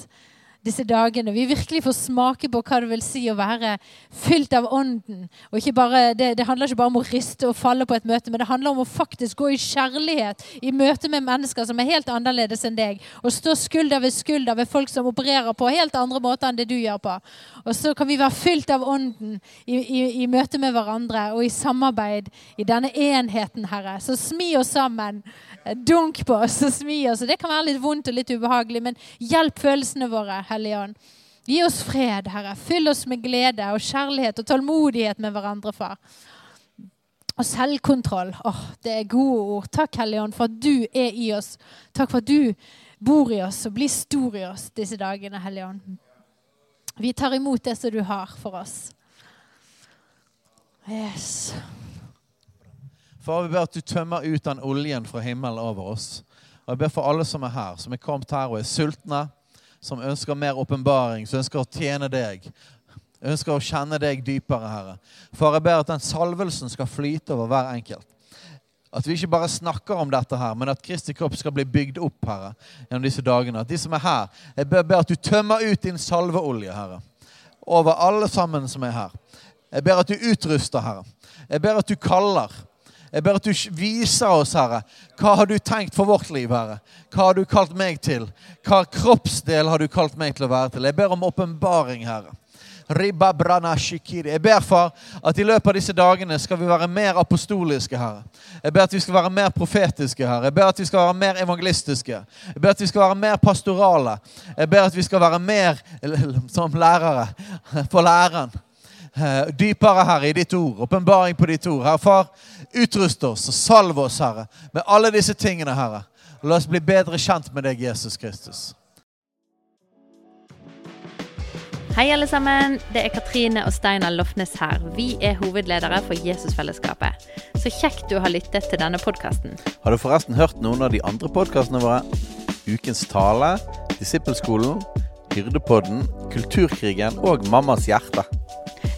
disse dagene. Vi virkelig får smake på hva det vil si å være fylt av Ånden. Og ikke bare, det, det, handler ikke bare om å riste og falle på et møte, men det handler om å faktisk gå i kjærlighet i møte med mennesker som er helt annerledes enn deg. Og stå skulder ved skulder ved folk som opererer på helt andre måter enn det du gjør på. Og så kan vi være fylt av Ånden i, i, i møte med hverandre og i samarbeid i denne enheten, Herre. Så smi oss sammen. Dunk på oss og smi oss. Det kan være litt vondt og litt ubehagelig, men hjelp følelsene våre. Hellige Ånd. Gi oss fred, Herre. Fyll oss med glede og kjærlighet og tålmodighet med hverandre, far. Og selvkontroll. Åh, Det er gode ord. Takk, Hellige Ånd, for at du er i oss. Takk for at du bor i oss og blir stor i oss disse dagene, Hellige Ånd. Vi tar imot det som du har for oss. Yes. Far, vi ber at du tømmer ut den oljen fra himmelen over oss. Og jeg ber for alle som er her, som er kommet her og er sultne, som ønsker mer åpenbaring, som ønsker å tjene deg. Ønsker å kjenne deg dypere, Herre. Far, jeg ber at den salvelsen skal flyte over hver enkelt. At vi ikke bare snakker om dette her, men at Kristi kropp skal bli bygd opp, Herre, gjennom disse dagene. At de som er her, jeg ber, ber at du tømmer ut din salveolje, Herre, over alle sammen som er her. Jeg ber at du utruster, Herre. Jeg ber at du kaller. Jeg ber at du viser oss, Herre, hva har du tenkt for vårt liv, Herre? Hva har du kalt meg til? Hva kroppsdel har du kalt meg til å være til? Jeg ber om åpenbaring, Herre. Jeg ber, far, at i løpet av disse dagene skal vi være mer apostoliske, Herre. Jeg ber at vi skal være mer profetiske, Herre. Jeg ber at vi skal være mer evangelistiske. Jeg ber at vi skal være mer pastorale. Jeg ber at vi skal være mer som lærere for læreren. Eh, dypere, Herre, i ditt ord. Åpenbaring på ditt ord. Herre, far, utrust oss og salve oss, Herre, med alle disse tingene, Herre. La oss bli bedre kjent med deg, Jesus Kristus. Hei, alle sammen. Det er Katrine og Steinar Lofnes her. Vi er hovedledere for Jesusfellesskapet. Så kjekt du har lyttet til denne podkasten. Har du forresten hørt noen av de andre podkastene våre? Ukens tale, Disippelskolen, Hyrdepodden, Kulturkrigen og Mammas hjerte.